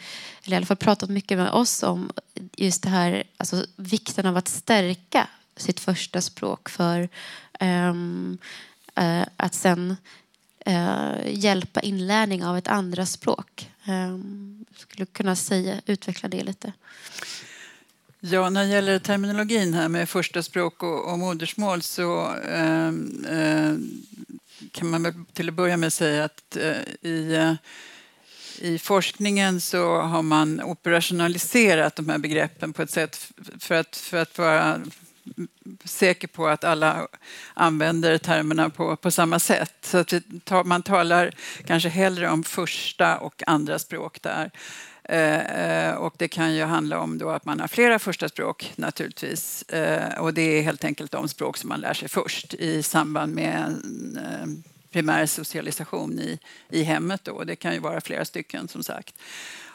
eller i alla fall pratat mycket med oss om just det här, alltså vikten av att stärka sitt första språk för ehm, eh, att sen eh, hjälpa inlärning av ett andra språk. Ehm, skulle kunna säga, utveckla det lite. Ja, när det gäller terminologin här med första språk och, och modersmål så ehm, eh, kan man väl till att börja med säga att eh, i eh, i forskningen så har man operationaliserat de här begreppen på ett sätt för att, för att vara säker på att alla använder termerna på, på samma sätt. Så att man talar kanske hellre om första och andra språk där. Eh, eh, och det kan ju handla om då att man har flera första språk naturligtvis. Eh, och det är helt enkelt de språk som man lär sig först i samband med primär socialisation i, i hemmet. Då. Det kan ju vara flera stycken som sagt.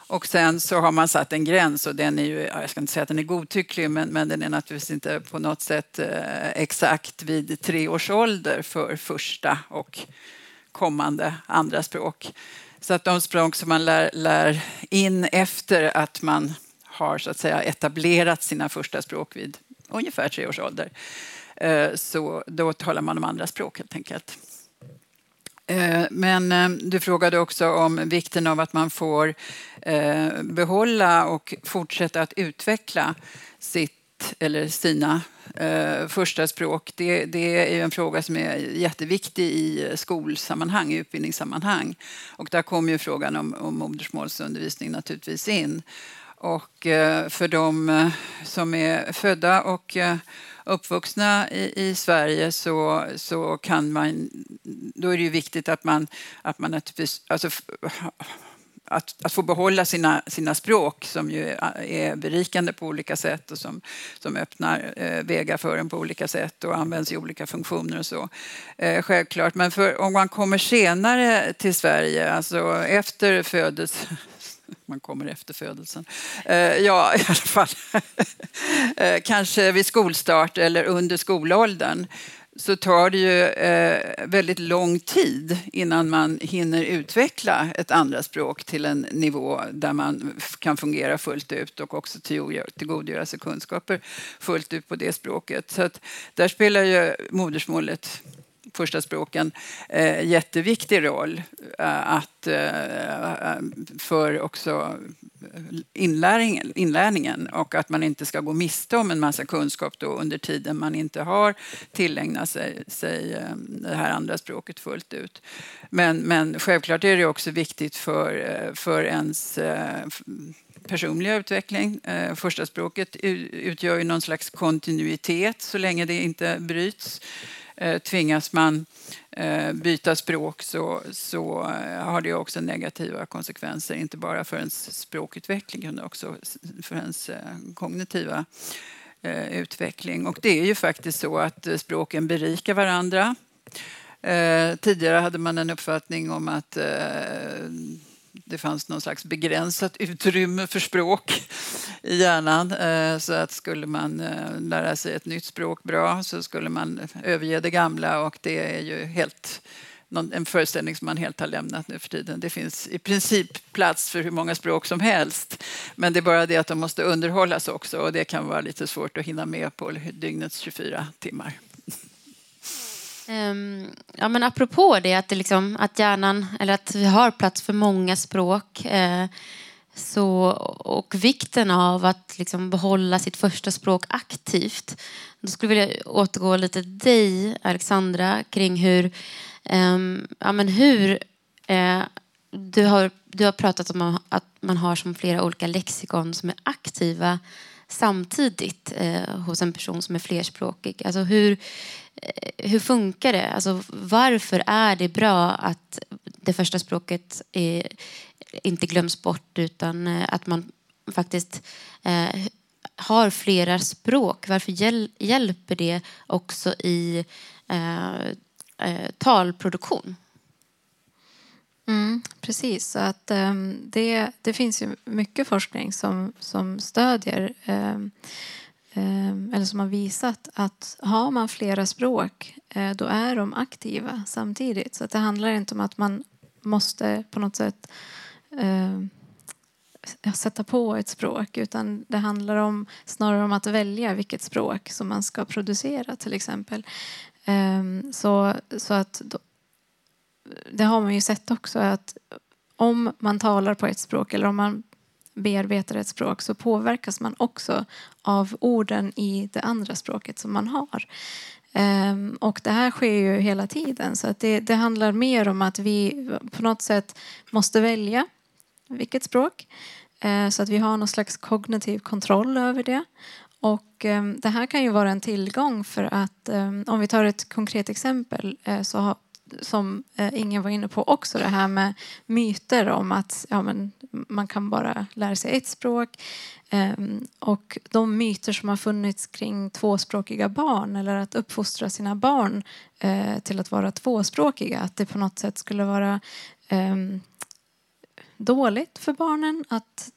Och sen så har man satt en gräns och den är ju, jag ska inte säga att den är godtycklig, men, men den är naturligtvis inte på något sätt eh, exakt vid tre års ålder för första och kommande andra språk. Så att de språk som man lär, lär in efter att man har så att säga etablerat sina första språk vid ungefär tre års ålder, eh, så då talar man om andra språk helt enkelt. Eh, men eh, du frågade också om vikten av att man får behålla och fortsätta att utveckla sitt eller sina eh, första språk. Det, det är en fråga som är jätteviktig i skolsammanhang, i utbildningssammanhang. Och där kommer ju frågan om, om modersmålsundervisning naturligtvis in. Och eh, för de eh, som är födda och eh, uppvuxna i, i Sverige så, så kan man, då är det ju viktigt att man, att man naturligtvis, alltså, att, att få behålla sina, sina språk som ju är berikande på olika sätt och som, som öppnar eh, vägar för en på olika sätt och används i olika funktioner och så. Eh, självklart, men för, om man kommer senare till Sverige, alltså efter födelsen man kommer efter födelsen. Eh, ja, i alla fall. Eh, kanske vid skolstart eller under skolåldern så tar det ju eh, väldigt lång tid innan man hinner utveckla ett andra språk till en nivå där man kan fungera fullt ut och också tillgodogöra sig kunskaper fullt ut på det språket. Så att där spelar ju modersmålet första språken eh, jätteviktig roll eh, att, eh, eh för också inlärningen, inlärningen och att man inte ska gå miste om en massa kunskap då under tiden man inte har tillägnat sig, sig eh, det här andra språket fullt ut. Men, men självklart är det också viktigt för, eh, för ens eh, personliga utveckling. Första språket utgör ju någon slags kontinuitet så länge det inte bryts. Eh, tvingas man eh, byta språk så, så eh, har det också negativa konsekvenser, inte bara för ens språkutveckling utan också för ens kognitiva utveckling. Och det är ju faktiskt så att språken berikar varandra. tidigare hade man en uppfattning om att det fanns någon slags begränsat utrymme för språk i hjärnan. Eh, så att skulle man eh, lära sig ett nytt språk bra så skulle man överge det gamla och det är ju helt en föreställning som man helt har lämnat nu för tiden. Det finns i princip plats för hur många språk som helst. Men det är bara det att de måste underhållas också och det kan vara lite svårt att hinna med på dygnets 24 timmar. Um, ja, men apropå det att, det liksom, att hjärnan, eller att vi har plats för många språk eh, så, och vikten av att liksom behålla sitt första språk aktivt. Då skulle jag vilja återgå lite till dig, Alexandra, kring hur, um, ja, men hur eh, du, har, du har pratat om att man har som flera olika lexikon som är aktiva samtidigt eh, hos en person som är flerspråkig. Alltså hur, Eh, hur funkar det? Alltså varför är det bra att det första språket är, inte glöms bort utan eh, att man faktiskt eh, har flera språk? Varför hjäl hjälper det också i eh, eh, talproduktion? Mm, precis, så att ehm, det, det finns ju mycket forskning som, som stödjer ehm, Ehm, eller som har visat att har man flera språk eh, då är de aktiva samtidigt. Så att det handlar inte om att man måste på något sätt ehm, sätta på ett språk utan det handlar om, snarare om att välja vilket språk som man ska producera till exempel. Ehm, så, så att det har man ju sett också att om man talar på ett språk eller om man bearbetar ett språk så påverkas man också av orden i det andra språket som man har. Um, och det här sker ju hela tiden så att det, det, handlar mer om att vi på något sätt måste välja vilket språk uh, så att vi har någon slags kognitiv kontroll över det. Och um, det här kan ju vara en tillgång för att um, om vi tar ett konkret exempel uh, så som eh, ingen var inne på också, det här med myter om att ja, men, man kan bara lära sig ett språk. Ehm, och de myter som har funnits kring tvåspråkiga barn eller att uppfostra sina barn eh, till att vara tvåspråkiga, att det på något sätt skulle vara ehm, dåligt för barnen, att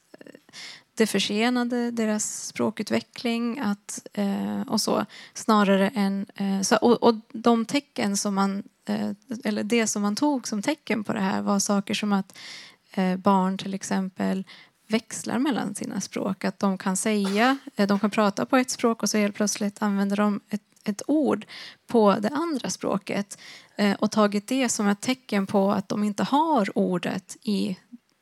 det försenade deras språkutveckling att, eh, och så, snarare än... Eh, så, och, och, de tecken som man, eh, eller det som man tog som tecken på det här var saker som att eh, barn till exempel växlar mellan sina språk. Att de kan säga, eh, de kan prata på ett språk och så helt plötsligt använder de ett, ett ord på det andra språket eh, och tagit det som ett tecken på att de inte har ordet i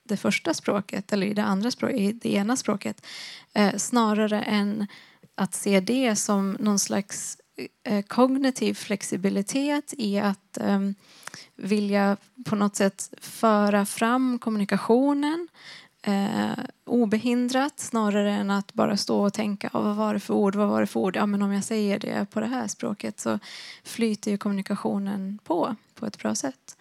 det första språket eller i det andra språket, i det ena språket eh, snarare än att se det som någon slags eh, kognitiv flexibilitet i att eh, vilja på något sätt föra fram kommunikationen eh, obehindrat snarare än att bara stå och tänka oh, vad var det för ord, vad var det för ord? Ja, men om jag säger det på det här språket så flyter ju kommunikationen på på ett bra sätt.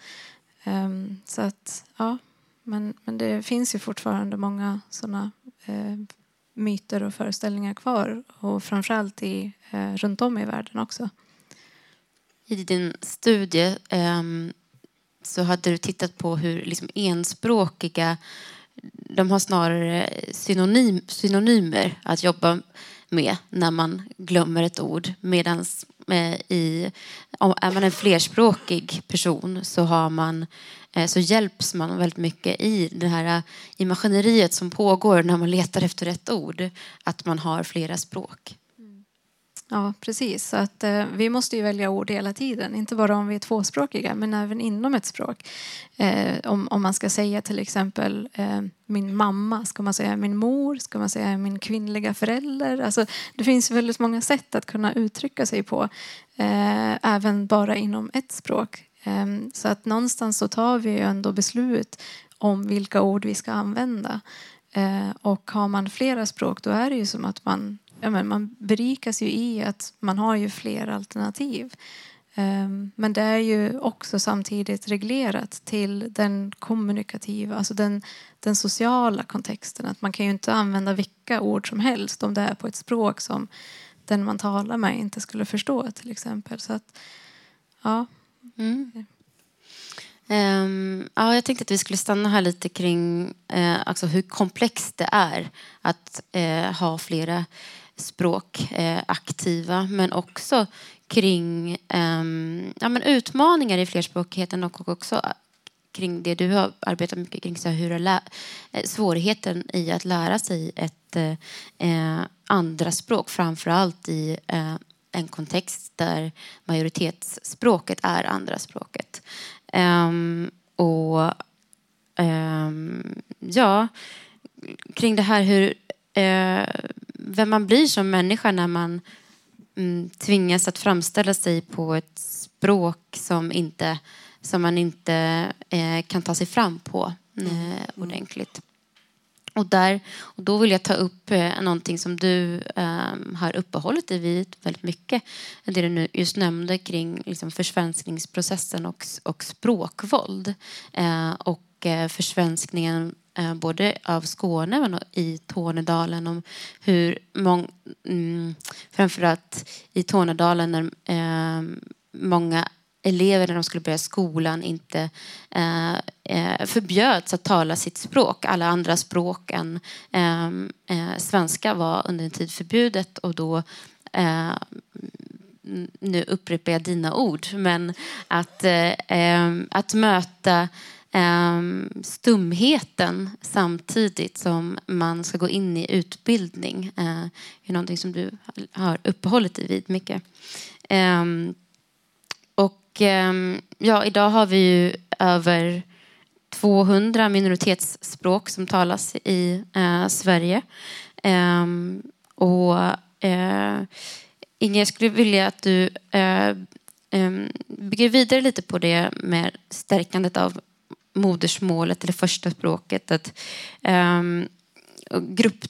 Um, så att, ja, men, men det finns ju fortfarande många såna eh, myter och föreställningar kvar och framförallt i, eh, runt om i världen också. I din studie eh, så hade du tittat på hur liksom enspråkiga de har snarare synonym, synonymer att jobba med när man glömmer ett ord. Medan eh, i, om är man en flerspråkig person så, har man, Eh, så hjälps man väldigt mycket i det här eh, i maskineriet som pågår när man letar efter rätt ord. Att man har flera språk. Mm. Ja, precis. Så att, eh, vi måste ju välja ord hela tiden. Inte bara om vi är tvåspråkiga, men även inom ett språk. Eh, om, om man ska säga till exempel eh, min mamma, ska man säga min mor, ska man säga min kvinnliga förälder? Alltså, det finns väldigt många sätt att kunna uttrycka sig på, eh, även bara inom ett språk. Ehm, så att någonstans så tar vi ju ändå beslut om vilka ord vi ska använda. Ehm, och har man flera språk då är det ju som att man ja, men man berikas ju i att man har ju fler alternativ. Ehm, men det är ju också samtidigt reglerat till den kommunikativa, alltså den, den sociala kontexten. Att man kan ju inte använda vilka ord som helst om det är på ett språk som den man talar med inte skulle förstå till exempel. Så att, ja. Mm. Um, ja, jag tänkte att vi skulle stanna här lite kring uh, alltså hur komplext det är att uh, ha flera språk uh, aktiva men också kring um, ja, men utmaningar i flerspråkigheten och också kring det du har arbetat mycket kring, så hur lä- svårigheten i att lära sig ett eh andra språk framförallt i eh, en kontext där majoritetsspråket är andra språket. Um, och um, ja, kring det här hur eh, vem man blir som människa när man mm, tvingas att framställa sig på ett språk som, inte, som man inte eh, kan ta sig fram på eh, ordentligt. Och, där, och då vill jag ta upp eh, någonting som du eh, har uppehållit dig vid väldigt mycket. Det du nu just nämnde kring liksom, försvenskningsprocessen och, och språkvåld. Eh, och eh, försvenskningen eh, både av Skåne men i Tornedalen om hur många, mm, framförallt i Tornedalen när eh, många elever när de skulle börja skolan inte eh, eh, förbjöds att tala sitt språk. Alla andra språk än eh, eh, svenska var under en tid förbjudet och då eh, nu upprepar jag dina ord, men att, eh, eh att möta stumheten samtidigt som man ska gå in i utbildning är någonting som du har uppehållit dig vid mycket. Ehm, ja, idag har vi ju över 200 minoritetsspråk som talas i eh, Sverige. Eh, och eh, Inge, jag skulle vilja att du eh, ehm, bygger vidare lite på det med stärkandet av modersmålet eller första språket. Att, ehm, grupp,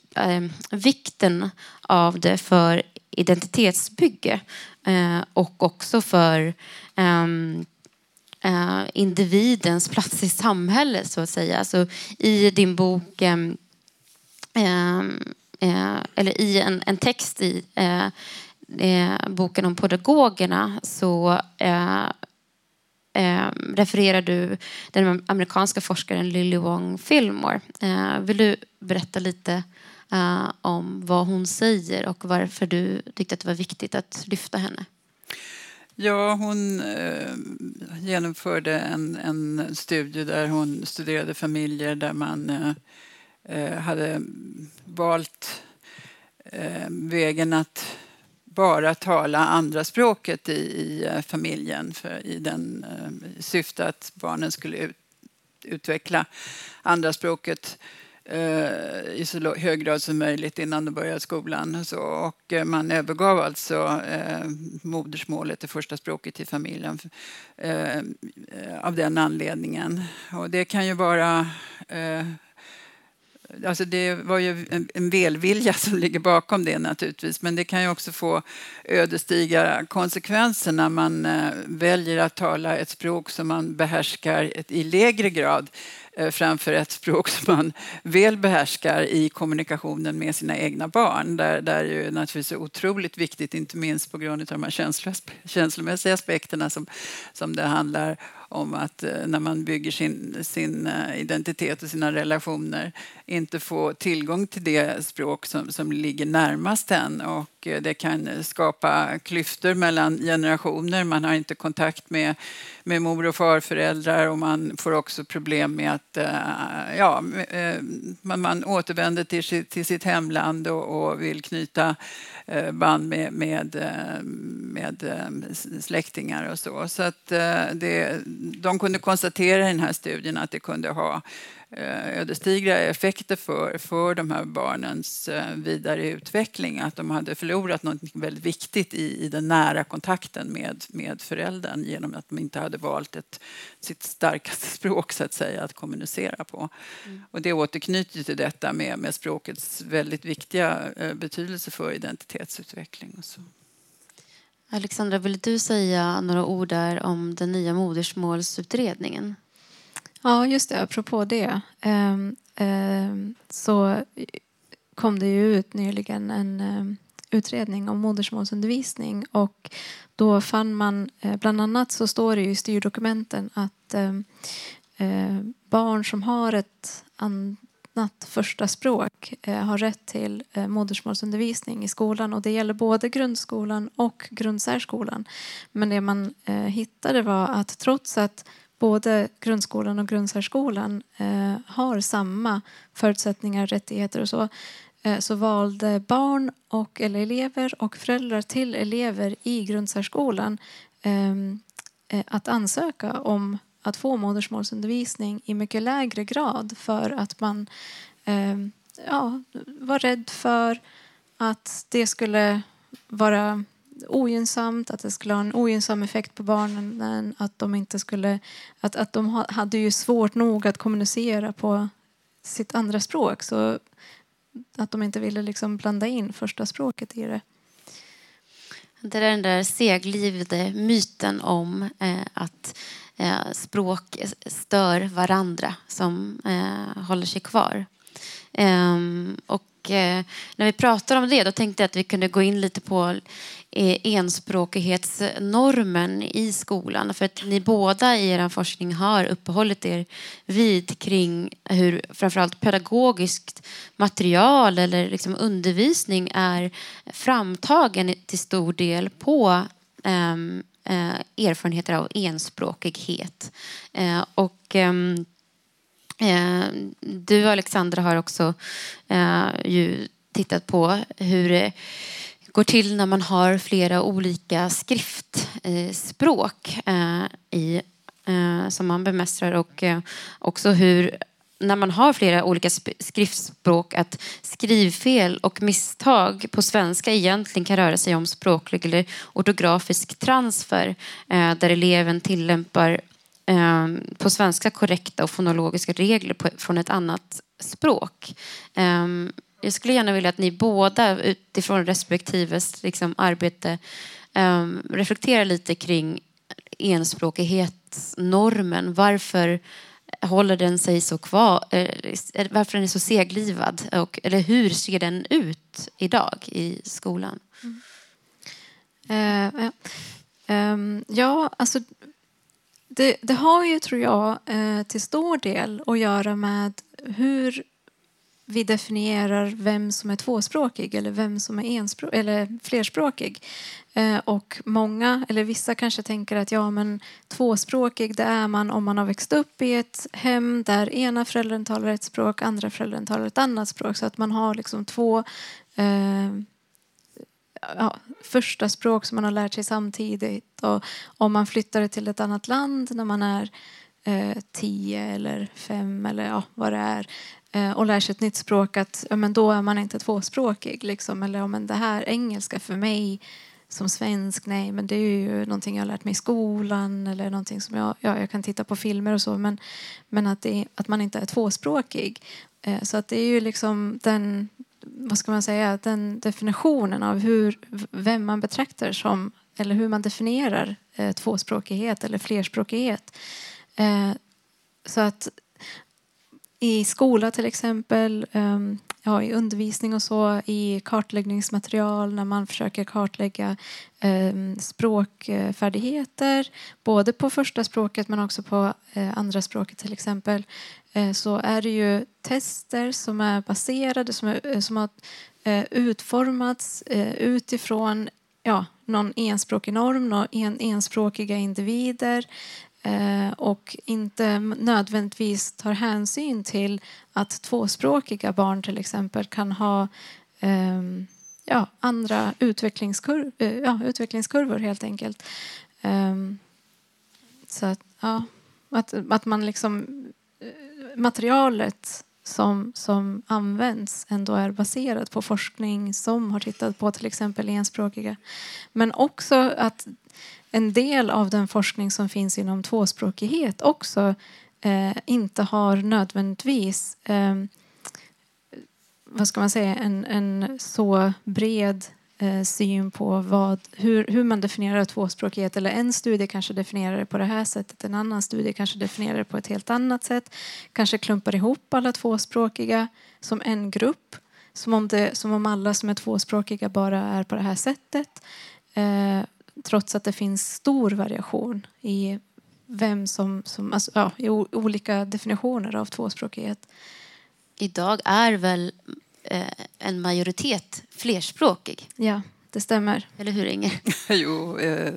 vikten av det för identitetsbygge Eh, och också för ehm, eh, individens plats i samhället så att säga. Alltså, I din bok, ehm, ehm, eh, eller i en, en text i boken om pedagogerna så refererar du den amerikanska forskaren Lily Wong Fillmore. Vill du berätta lite eh, om vad hon säger och varför du tyckte att det var viktigt att lyfta henne? Ja, hon eh, genomförde en, en studie där hon studerade familjer där man eh, eh hade valt eh, vägen att bara tala andra språket i, i eh, familjen för, i den eh, syfte att barnen skulle ut, utveckla andra språket eh, Eh, i så hög grad som möjligt innan de började skolan. Så, och eh, man övergav alltså eh, modersmålet, det första språket i familjen, eh, av den anledningen. Och det kan ju vara eh, Alltså det var ju en, välvilja som ligger bakom det naturligtvis men det kan ju också få ödesdigra konsekvenser när man väljer att tala ett språk som man behärskar i lägre grad Eh, framför ett språk som man väl behärskar i kommunikationen med sina egna barn. Där, där är ju naturligtvis är otroligt viktigt, inte minst på grund av de här känslomässiga aspekterna som, som det handlar om att eh, när man bygger sin, sin eh, identitet och sina relationer inte få tillgång till det språk som, som ligger närmast en. Och eh, det kan skapa klyftor mellan generationer. Man har inte kontakt med, med mor och farföräldrar och man får också problem med att eh, ja, eh, man, man återvänder till, till sitt hemland och, och vill knyta band med, med, med släktingar och så. Så att det, de kunde konstatera i den här studien att det kunde ha ödesdigra effekter för, för de här barnens vidare utveckling. Att de hade förlorat något väldigt viktigt i, i den nära kontakten med, med föräldern genom att de inte hade valt ett, sitt starkaste språk så att säga att kommunicera på. Mm. Och det återknyter till detta med, med språkets väldigt viktiga betydelse för identitetsutveckling. Och så. Alexandra, vill du säga några ord där om den nya modersmålsutredningen? Ja, just det. Apropå det um, um, så kom det ju ut nyligen en um, utredning om modersmålsundervisning och då fann man, eh, bland annat så står det i styrdokumenten att uh, barn som har ett annat första språk uh, har rätt till modersmålsundervisning i skolan och det gäller både grundskolan och grundsärskolan. Men det man hittade var att trots att både grundskolan och grundsärskolan eh, har samma förutsättningar, rättigheter och så eh, så valde barn och, eller elever och föräldrar till elever i grundsärskolan ehm, eh, att ansöka om att få modersmålsundervisning i mycket lägre grad för att man ehm, ja, var rädd för att det skulle vara ogynnsamt, att det skulle ha en ogynnsam effekt på barnen. Att de, inte skulle, att, att de hade ju svårt nog att kommunicera på sitt andra språk. Så att de inte ville liksom blanda in första språket i det. Det är den där seglivade myten om eh, att eh, språk stör varandra som eh, håller sig kvar. Ehm, och eh, när vi pratar om det då tänkte jag att vi kunde gå in lite på eh, enspråkighetsnormen i skolan. För att ni båda i er forskning har uppehållit er vid kring hur framförallt pedagogiskt material eller liksom undervisning är framtagen till stor del på um, uh, erfarenheter av enspråkighet. Uh, och um, Eh, du Alexandra har också eh, ju tittat på hur det går till när man har flera olika skriftspråk eh, eh, i, eh, som man bemästrar och eh, också hur när man har flera olika skriftspråk att skrivfel och misstag på svenska egentligen kan röra sig om språklig eller ortografisk transfer där eleven tillämpar Ehm, på svenska korrekta och fonologiska regler från ett annat språk. Ehm, jag skulle gärna vilja att ni båda utifrån respektives liksom, arbete ehm, reflekterar lite kring enspråkighetsnormen. Varför håller den sig så kvar? Eh, varför den är så seglivad? Och, eller hur ser den ut idag i skolan? Mm. Uh, uh, Um, ja, alltså det, det har ju, tror jag, eh, till stor del att göra med hur vi definierar vem som är tvåspråkig eller vem som är enspråk, eller flerspråkig. Eh, och många, eller vissa kanske tänker att ja, men tvåspråkig det är man om man har växt upp i ett hem där ena föräldern talar ett språk, andra föräldern talar ett annat språk. Så att man har liksom två eh, ja, första språk som man har lärt sig samtidigt. Och om man flyttar till ett annat land när man är eh, tio eller fem eller ja, vad det är eh, och lär sig ett nytt språk, att ja, men då är man inte tvåspråkig. Liksom. Eller ja, men det här engelska för mig som svensk, nej, men det är ju någonting jag har lärt mig i skolan eller någonting som jag, ja, jag kan titta på filmer och så, men, men att, det, att man inte är tvåspråkig. Eh, så att det är ju liksom den, vad ska man säga, den definitionen av hur, vem man betraktar som, eller hur man definierar eh, tvåspråkighet eller flerspråkighet. Eh, så att i skola till exempel, eh, ja, i undervisning och så, i kartläggningsmaterial när man försöker kartlägga ehm, språkfärdigheter, både på första språket men också på eh, andra språket till exempel, Eh, så är det ju tester som är baserade, som, är, eh, som har eh, utformats utifrån ja, någon enspråkig norm, någon en, enspråkiga individer och inte nödvändigtvis tar hänsyn till att tvåspråkiga barn till exempel kan ha ehm, ja, andra utvecklingskur ja, utvecklingskurvor helt enkelt. Ehm, så att, ja, att, att man liksom materialet som, som används ändå är baserat på forskning som har tittat på till exempel enspråkiga. Men också att en del av den forskning som finns inom tvåspråkighet också eh, inte har nödvändigtvis eh, vad ska man säga, en, en så bred eh, syn på vad, hur, hur man definierar tvåspråkighet. Eller en studie kanske definierar det på det här sättet, en annan studie kanske definierar det på ett helt annat sätt. Kanske klumpar ihop alla tvåspråkiga som en grupp. Som om, det, som om alla som är tvåspråkiga bara är på det här sättet. Eh, trots att det finns stor variation i vem som, som alltså, ja, i olika definitioner av tvåspråkighet. Idag är väl en majoritet flerspråkig? Ja, det stämmer. Eller hur, Inger? jo, eh,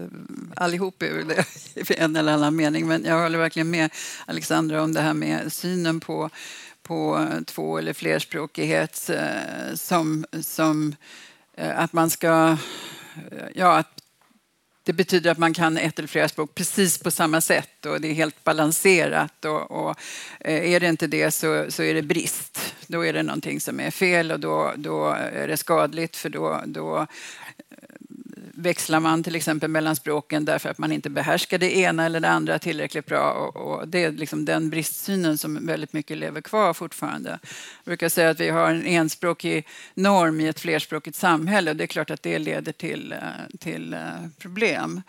allihop är väl det i en eller annan mening. Men jag håller verkligen med Alexandra om det här med synen på, på två eller flerspråkighet eh, som, som eh, att man ska ja, att det betyder att man kan ett eller flera språk precis på samma sätt och det är helt balanserat. Och, och eh, är det inte det så, så är det brist. Då är det någonting som är fel och då, då är det skadligt för då, då växlar man till exempel mellan språken därför att man inte behärskar det ena eller det andra tillräckligt bra. Och, och det är liksom den bristsynen som väldigt mycket lever kvar fortfarande. Jag brukar säga att vi har en enspråkig norm i ett flerspråkigt samhälle och det är klart att det leder till, eh, till eh, problem.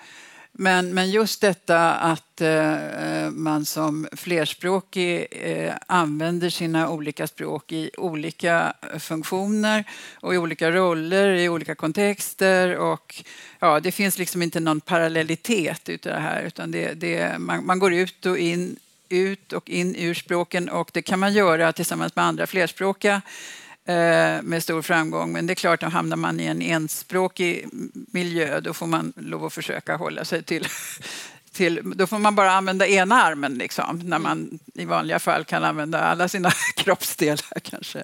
Men, men just detta att eh, eh, man som flerspråkig eh, använder sina olika språk i olika funktioner och i olika roller, i olika kontexter. Och, ja, det finns liksom inte någon parallellitet i det här utan det, det, man, man går ut och in ut och in ur språken och det kan man göra tillsammans med andra flerspråkiga Eh, med stor framgång. Men det är klart, att hamnar man i en enspråkig miljö då får man lov att försöka hålla sig till till, då får man bara använda ena armen liksom, när man i vanliga fall kan använda alla sina kroppsdelar kanske.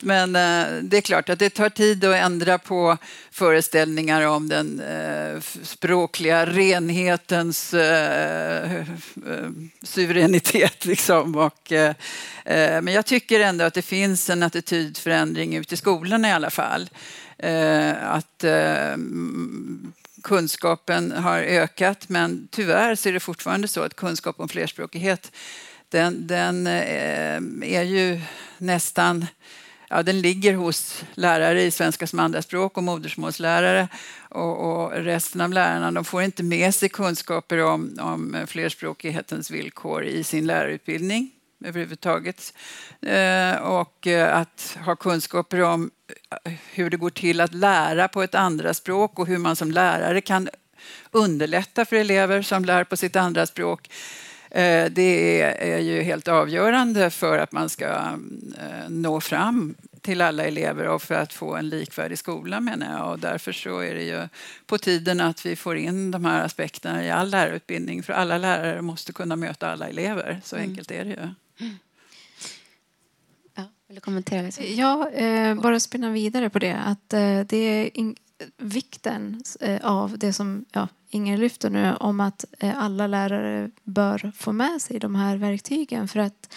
Men eh, det är klart att det tar tid att ändra på föreställningar om den eh, språkliga renhetens eh, eh suveränitet. Liksom. Och, eh, eh, men jag tycker ändå att det finns en attitydförändring ute i skolorna i alla fall. Eh, att eh, kunskapen har ökat men tyvärr så är det fortfarande så att kunskap om flerspråkighet den, den eh, är ju nästan ja, den ligger hos lärare i svenska som andraspråk och modersmålslärare. Och, och, resten av lärarna de får inte med sig kunskaper om, om flerspråkighetens villkor i sin lärarutbildning överhuvudtaget. Eh, och eh, att ha kunskaper om hur det går till att lära på ett andra språk och hur man som lärare kan underlätta för elever som lär på sitt andra språk. Eh, det är ju helt avgörande för att man ska eh, nå fram till alla elever och för att få en likvärdig skola menar jag. Och därför så är det ju på tiden att vi får in de här aspekterna i all lärarutbildning. För alla lärare måste kunna möta alla elever. Så mm. enkelt är det ju. Mm. Ja, vill du kommentera? Ja, eh, bara spinna vidare på det. Att eh, det är vikten eh, av det som ja, Inger lyfter nu om att eh, alla lärare bör få med sig de här verktygen. För att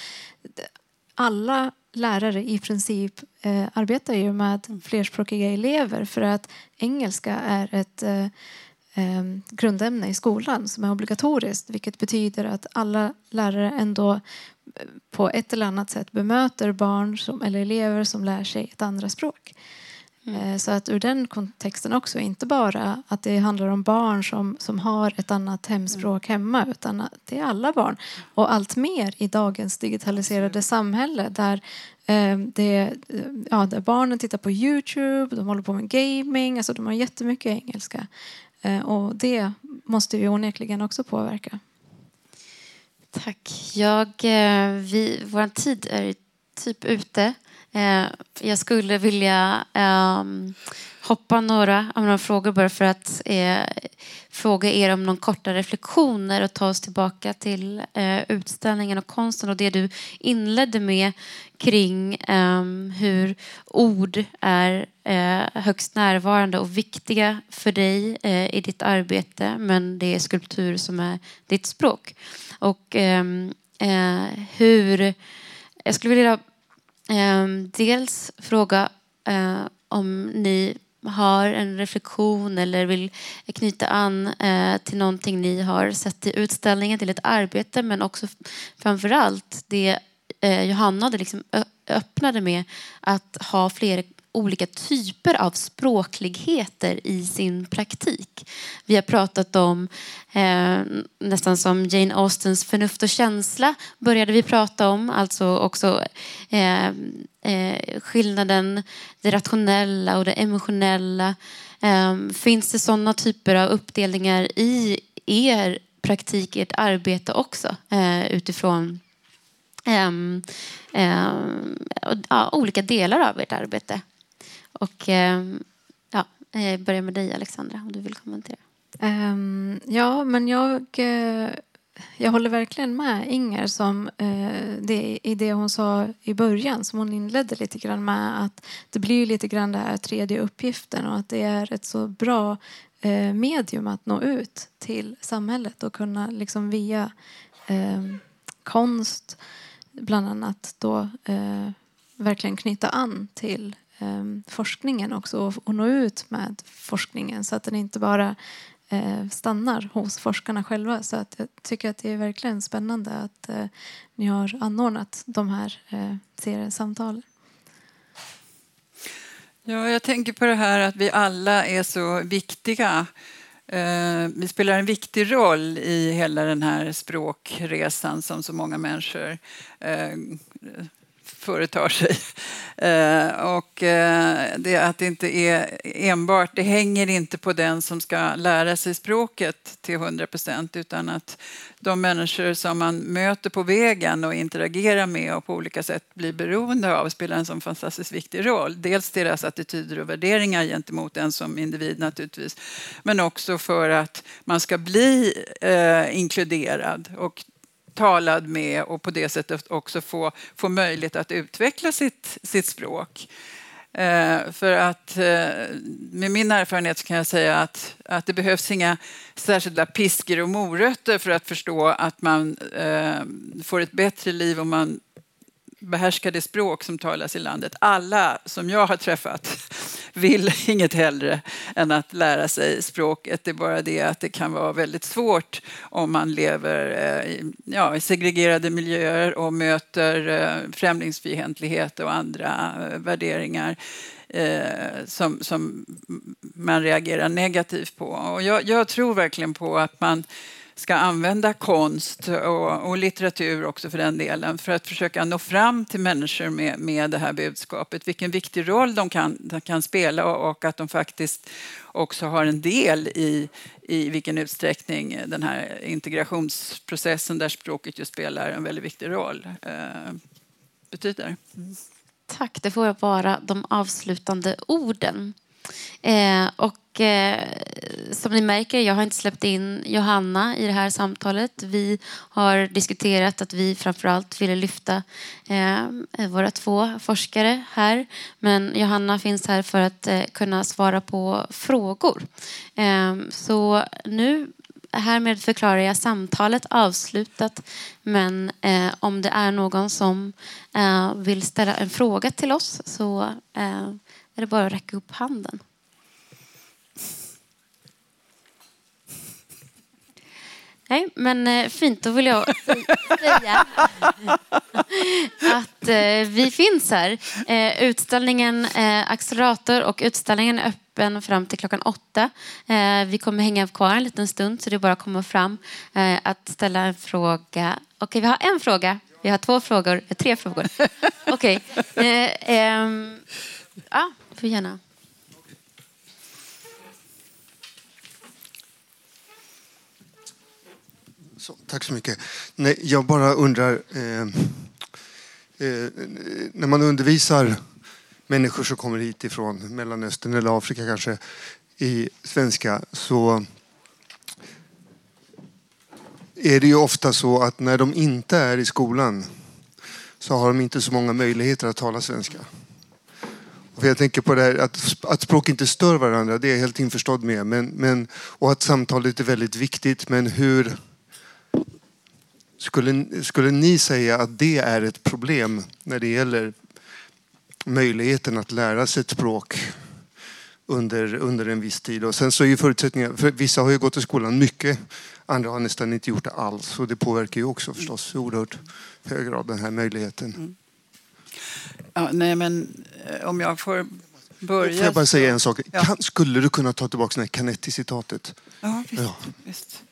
alla lärare i princip eh, arbetar ju med flerspråkiga elever för att engelska är ett eh, eh, grundämne i skolan som är obligatoriskt vilket betyder att alla lärare ändå eh, på ett eller annat sätt bemöter barn som, eller elever som lär sig ett andra språk. Mm. Eh, så att ur den kontexten också, inte bara att det handlar om barn som, som har ett annat hemspråk mm. hemma utan att det är alla barn. Och allt mer i dagens digitaliserade samhälle där, eh, det, ja, där barnen tittar på Youtube, de håller på med gaming, alltså de har jättemycket engelska. Eh, och det måste ju onekligen också påverka. Tack. Jag, eh, vi, vår tid är typ ute. Eh, jag skulle vilja ehm, hoppa några av några frågor bara för att eh, fråga er om någon korta reflektioner och ta oss tillbaka till eh, utställningen och konsten och det du inledde med kring eh, hur ord är eh, högst närvarande och viktiga för dig eh, i ditt arbete men det är skulptur som är ditt språk. Och ehm, eh, hur... Jag skulle vilja ehm, dels fråga eh, om ni har en reflektion eller vill knyta an eh, till någonting ni har sett i utställningen, till ett arbete men också framför allt det eh, Johanna liksom öppnade med att ha fler olika typer av språkligheter i sin praktik. Vi har pratat om eh, nästan som Jane Austens förnuft och känsla började vi prata om, alltså också eh, eh, skillnaden, det rationella och det emotionella. Eh, finns det sådana typer av uppdelningar i er praktik, ert arbete också eh, utifrån Um, um, ja, olika delar av ert arbete. Och eh, ja, jag börjar med dig Alexandra om du vill kommentera. Um, ja, men jag, eh, jag håller verkligen med Inger som, uh, det, i det hon sa i början som hon inledde lite grann med att det blir lite grann den här tredje uppgiften och att det är ett så bra uh, medium att nå ut till samhället och kunna liksom via uh, konst bland annat då verkligen knyta an till Ehm, forskningen också och, och nå ut med forskningen så att den inte bara eh, stannar hos forskarna själva. Så att jag tycker att det är verkligen spännande att eh, ni har anordnat de här eh, seriesamtalen. Ja, jag tänker på det här att vi alla är så viktiga. Eh, vi spelar en viktig roll i hela den här språkresan som så många människor eh, företar sig. Eh, och eh, det att det inte är enbart, det hänger inte på den som ska lära sig språket till 100 procent utan att de människor som man möter på vägen och interagerar med och på olika sätt blir beroende av spelar en sån fantastiskt viktig roll. Dels deras attityder och värderingar gentemot en som individ naturligtvis, men också för att man ska bli eh, inkluderad och talad med och på det sättet också få, få möjlighet att utveckla sitt, sitt språk. Eh, för att eh, med min erfarenhet kan jag säga att, att det behövs inga särskilda piskor och morötter för att förstå att man eh, får ett bättre liv om man behärskar det språk som talas i landet. Alla som jag har träffat vill inget hellre än att lära sig språket. Det är bara det att det kan vara väldigt svårt om man lever eh, i, ja, i segregerade miljöer och möter eh, främlingsfientlighet och andra eh, värderingar eh, som, som man reagerar negativt på. Och jag, jag tror verkligen på att man ska använda konst och, och, litteratur också för den delen för att försöka nå fram till människor med, med det här budskapet. Vilken viktig roll de kan, de kan spela och, att de faktiskt också har en del i, i vilken utsträckning den här integrationsprocessen där språket ju spelar en väldigt viktig roll eh, betyder. Mm. Tack, det får vara de avslutande orden. Eh, och eh, som ni märker, jag har inte släppt in Johanna i det här samtalet. Vi har diskuterat att vi framförallt ville lyfta eh, våra två forskare här. Men Johanna finns här för att eh, kunna svara på frågor. Eh, så nu härmed förklarar jag samtalet avslutat. Men eh, om det är någon som eh, vill ställa en fråga till oss så eh, är det bara att räcka upp handen. Nej, men eh, fint. Då vill jag säga att eh, vi finns här. Eh, utställningen Accelerator och utställningen är öppen fram till klockan åtta. Vi kommer hänga kvar en liten stund så det är bara att komma fram att ställa en fråga. Okej, vi har en fråga. Vi har två frågor, tre frågor. Okej. Ehm, ja, får gärna. Så, tack så mycket. Nej, jag bara undrar, eh, eh, när man undervisar människor som kommer hit ifrån Mellanöstern eller Afrika kanske i svenska så är det ju ofta så att när de inte är i skolan så har de inte så många möjligheter att tala svenska. För jag tänker på det här att, att språk inte stör varandra, det är jag helt införstådd med. Men, men, och att samtalet är väldigt viktigt, men hur skulle, skulle ni säga att det är ett problem när det gäller möjligheten att lära sig ett språk under, under en viss tid? Och sen så är ju förutsättningarna, för vissa har ju gått i skolan mycket, andra har nästan inte gjort det alls. Och det påverkar ju också förstås i oerhört hög grad den här möjligheten. Mm. Ja, nej, men eh, om jag får börja... Får jag bara säga en sak? Ja. Kan, skulle du kunna ta tillbaka det Canetti-citatet? Ja, visst. Ja. visst.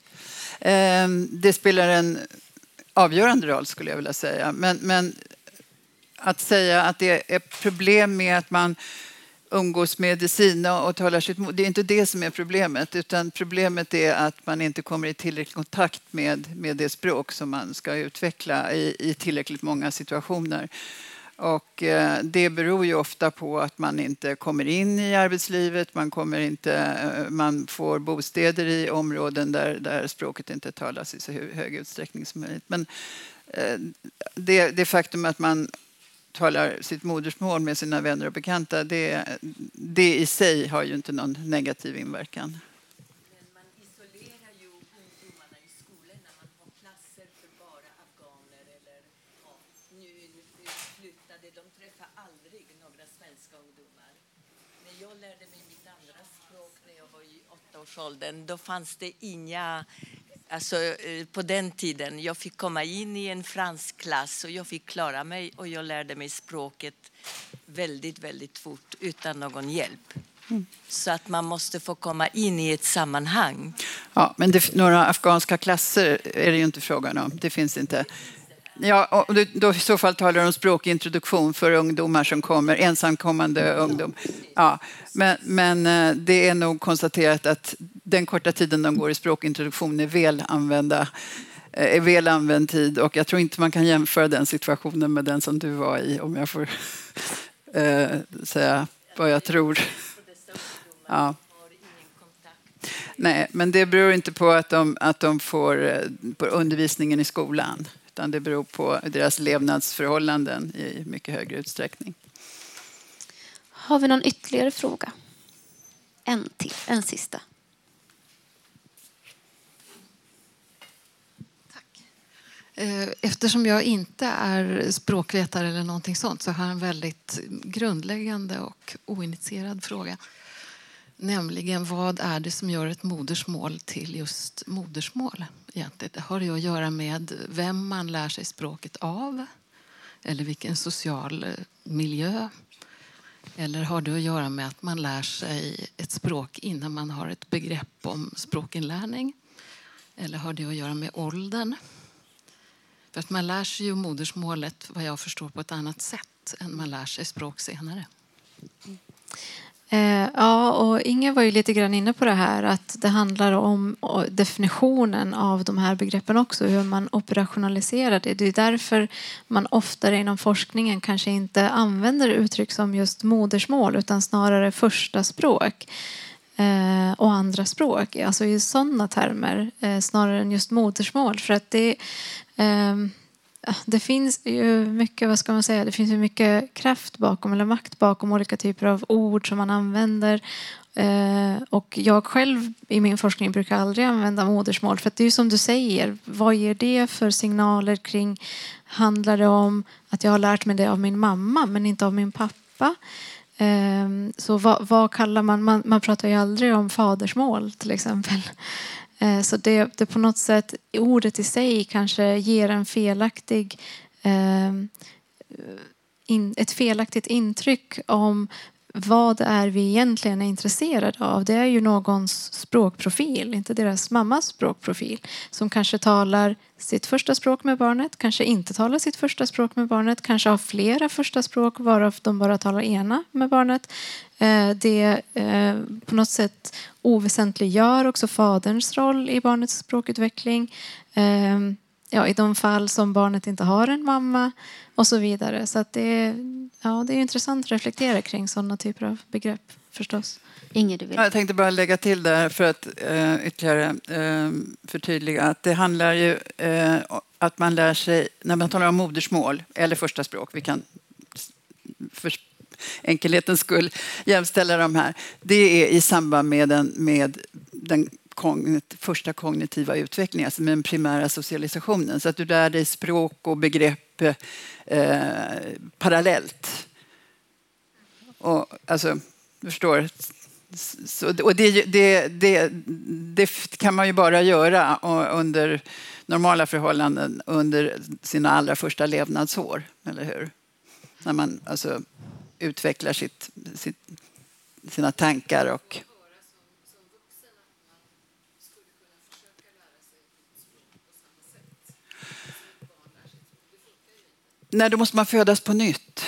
Ehm, det spelar en avgörande roll skulle jag vilja säga. Men, men att säga att det är problem med att man umgås med Desina och talar sitt Det är inte det som är problemet, utan problemet är att man inte kommer i tillräcklig kontakt med, med det språk som man ska utveckla i, i tillräckligt många situationer. Och eh, det beror ju ofta på att man inte kommer in i arbetslivet, man, kommer inte, eh, man får bostäder i områden där, där språket inte talas i så hög utsträckning som möjligt. Men eh, det, det faktum att man talar sitt modersmål med sina vänner och bekanta, det, det i sig har ju inte någon negativ inverkan. Årsåldern, då fanns det inga... Alltså, eh, på den tiden jag fick komma in i en fransk klass och jag fick klara mig och jag lärde mig språket väldigt, väldigt fort utan någon hjälp. Mm. Så att man måste få komma in i ett sammanhang. Ja, men det, några afghanska klasser är det ju inte frågan om. Det finns inte. Ja, och då, I så fall talar du om språkintroduktion för ungdomar som kommer, ensamkommande ungdom. Ja, men, men eh, det är nog konstaterat att den korta tiden de går i språkintroduktion är väl använda eh, är väl använd tid och jag tror inte man kan jämföra den situationen med den som du var i om jag får äh, säga vad jag tror. Ja. Nej, men det beror inte på att de, att de får på undervisningen i skolan utan det beror på deras levnadsförhållanden i mycket högre utsträckning. Har vi någon ytterligare fråga? En till, en sista. Tack. Eh, eftersom jag inte är språkvetare eller någonting sånt så har jag en väldigt grundläggande och oinitierad fråga. Nämligen vad är det som gör ett modersmål till just modersmål? Egentligen? Det har det att göra med vem man lär sig språket av eller vilken social eh, miljö. Eller har det att göra med att man lär sig ett språk innan man har ett begrepp om språkinlärning? Eller har det att göra med åldern? För att man lär sig ju modersmålet, vad jag förstår, på ett annat sätt än man lär sig språk senare. Eh, ja, och Inge var ju lite grann inne på det här att det handlar om definitionen av de här begreppen också, hur man operationaliserar det. Det är därför man oftare inom forskningen kanske inte använder uttryck som just modersmål utan snarare första språk eh, och andra språk, alltså i sådana termer eh, snarare än just modersmål. För att det ehm, det finns ju mycket, vad ska man säga, det finns ju mycket kraft bakom eller makt bakom olika typer av ord som man använder. Eh, och jag själv i min forskning brukar aldrig använda modersmål för det är ju som du säger, vad ger det för signaler kring, handlar det om att jag har lärt mig det av min mamma men inte av min pappa? Eh, så vad, vad, kallar man, man, man pratar ju aldrig om fadersmål till exempel. Eh, så det, det på något sätt, ordet i sig kanske ger en felaktig eh, ett felaktigt intryck om vad är vi egentligen är intresserade av. Det är ju någons språkprofil, inte deras mammas språkprofil som kanske talar sitt första språk med barnet, kanske inte talar sitt första språk med barnet, kanske har flera första språk varav de bara talar ena med barnet. Eh, det eh, på något sätt oväsentliggör också faderns roll i barnets språkutveckling. Eh, Eh, ja, I de fall som barnet inte har en mamma och så vidare. Så att det, ja, det är intressant att reflektera kring sådana typer av begrepp förstås. Inger, du vill? Jag tänkte bara lägga till där för att uh, ytterligare uh, förtydliga att det handlar ju uh, att man lär sig, när man talar om modersmål eller första språk, vi kan för enkelhetens skull jämställa de här, det är i samband med den, med den första kognitiva utvecklingen, alltså med den primära socialisationen. Så att du lär dig språk och begrepp eh, parallellt. Och, alltså, du förstår. Så, och det, det, det, det, kan man ju bara göra under normala förhållanden under sina allra första levnadsår, eller hur? När man alltså utvecklar sitt, sitt, sina tankar och Nej, då måste man födas på nytt.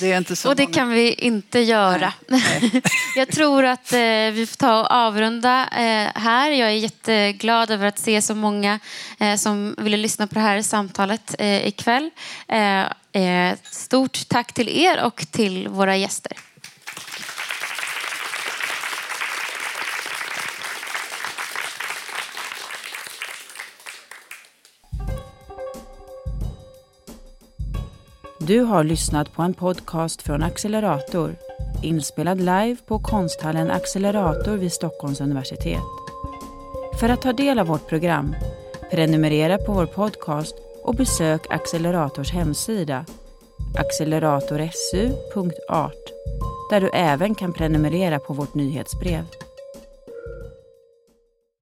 Det är inte så och det många. kan vi inte göra. Nej. Nej. jag tror att eh, vi får ta och avrunda eh, här. Jag är jätteglad över att se så många eh, som ville lyssna på det här samtalet eh, ikväll. Eh, eh, stort tack till er och till våra gäster. Du har lyssnat på en podcast från Accelerator inspelad live på konsthallen Accelerator vid Stockholms universitet. För att ta del av vårt program, prenumerera på vår podcast och besök Accelerators hemsida acceleratorsu.art där du även kan prenumerera på vårt nyhetsbrev.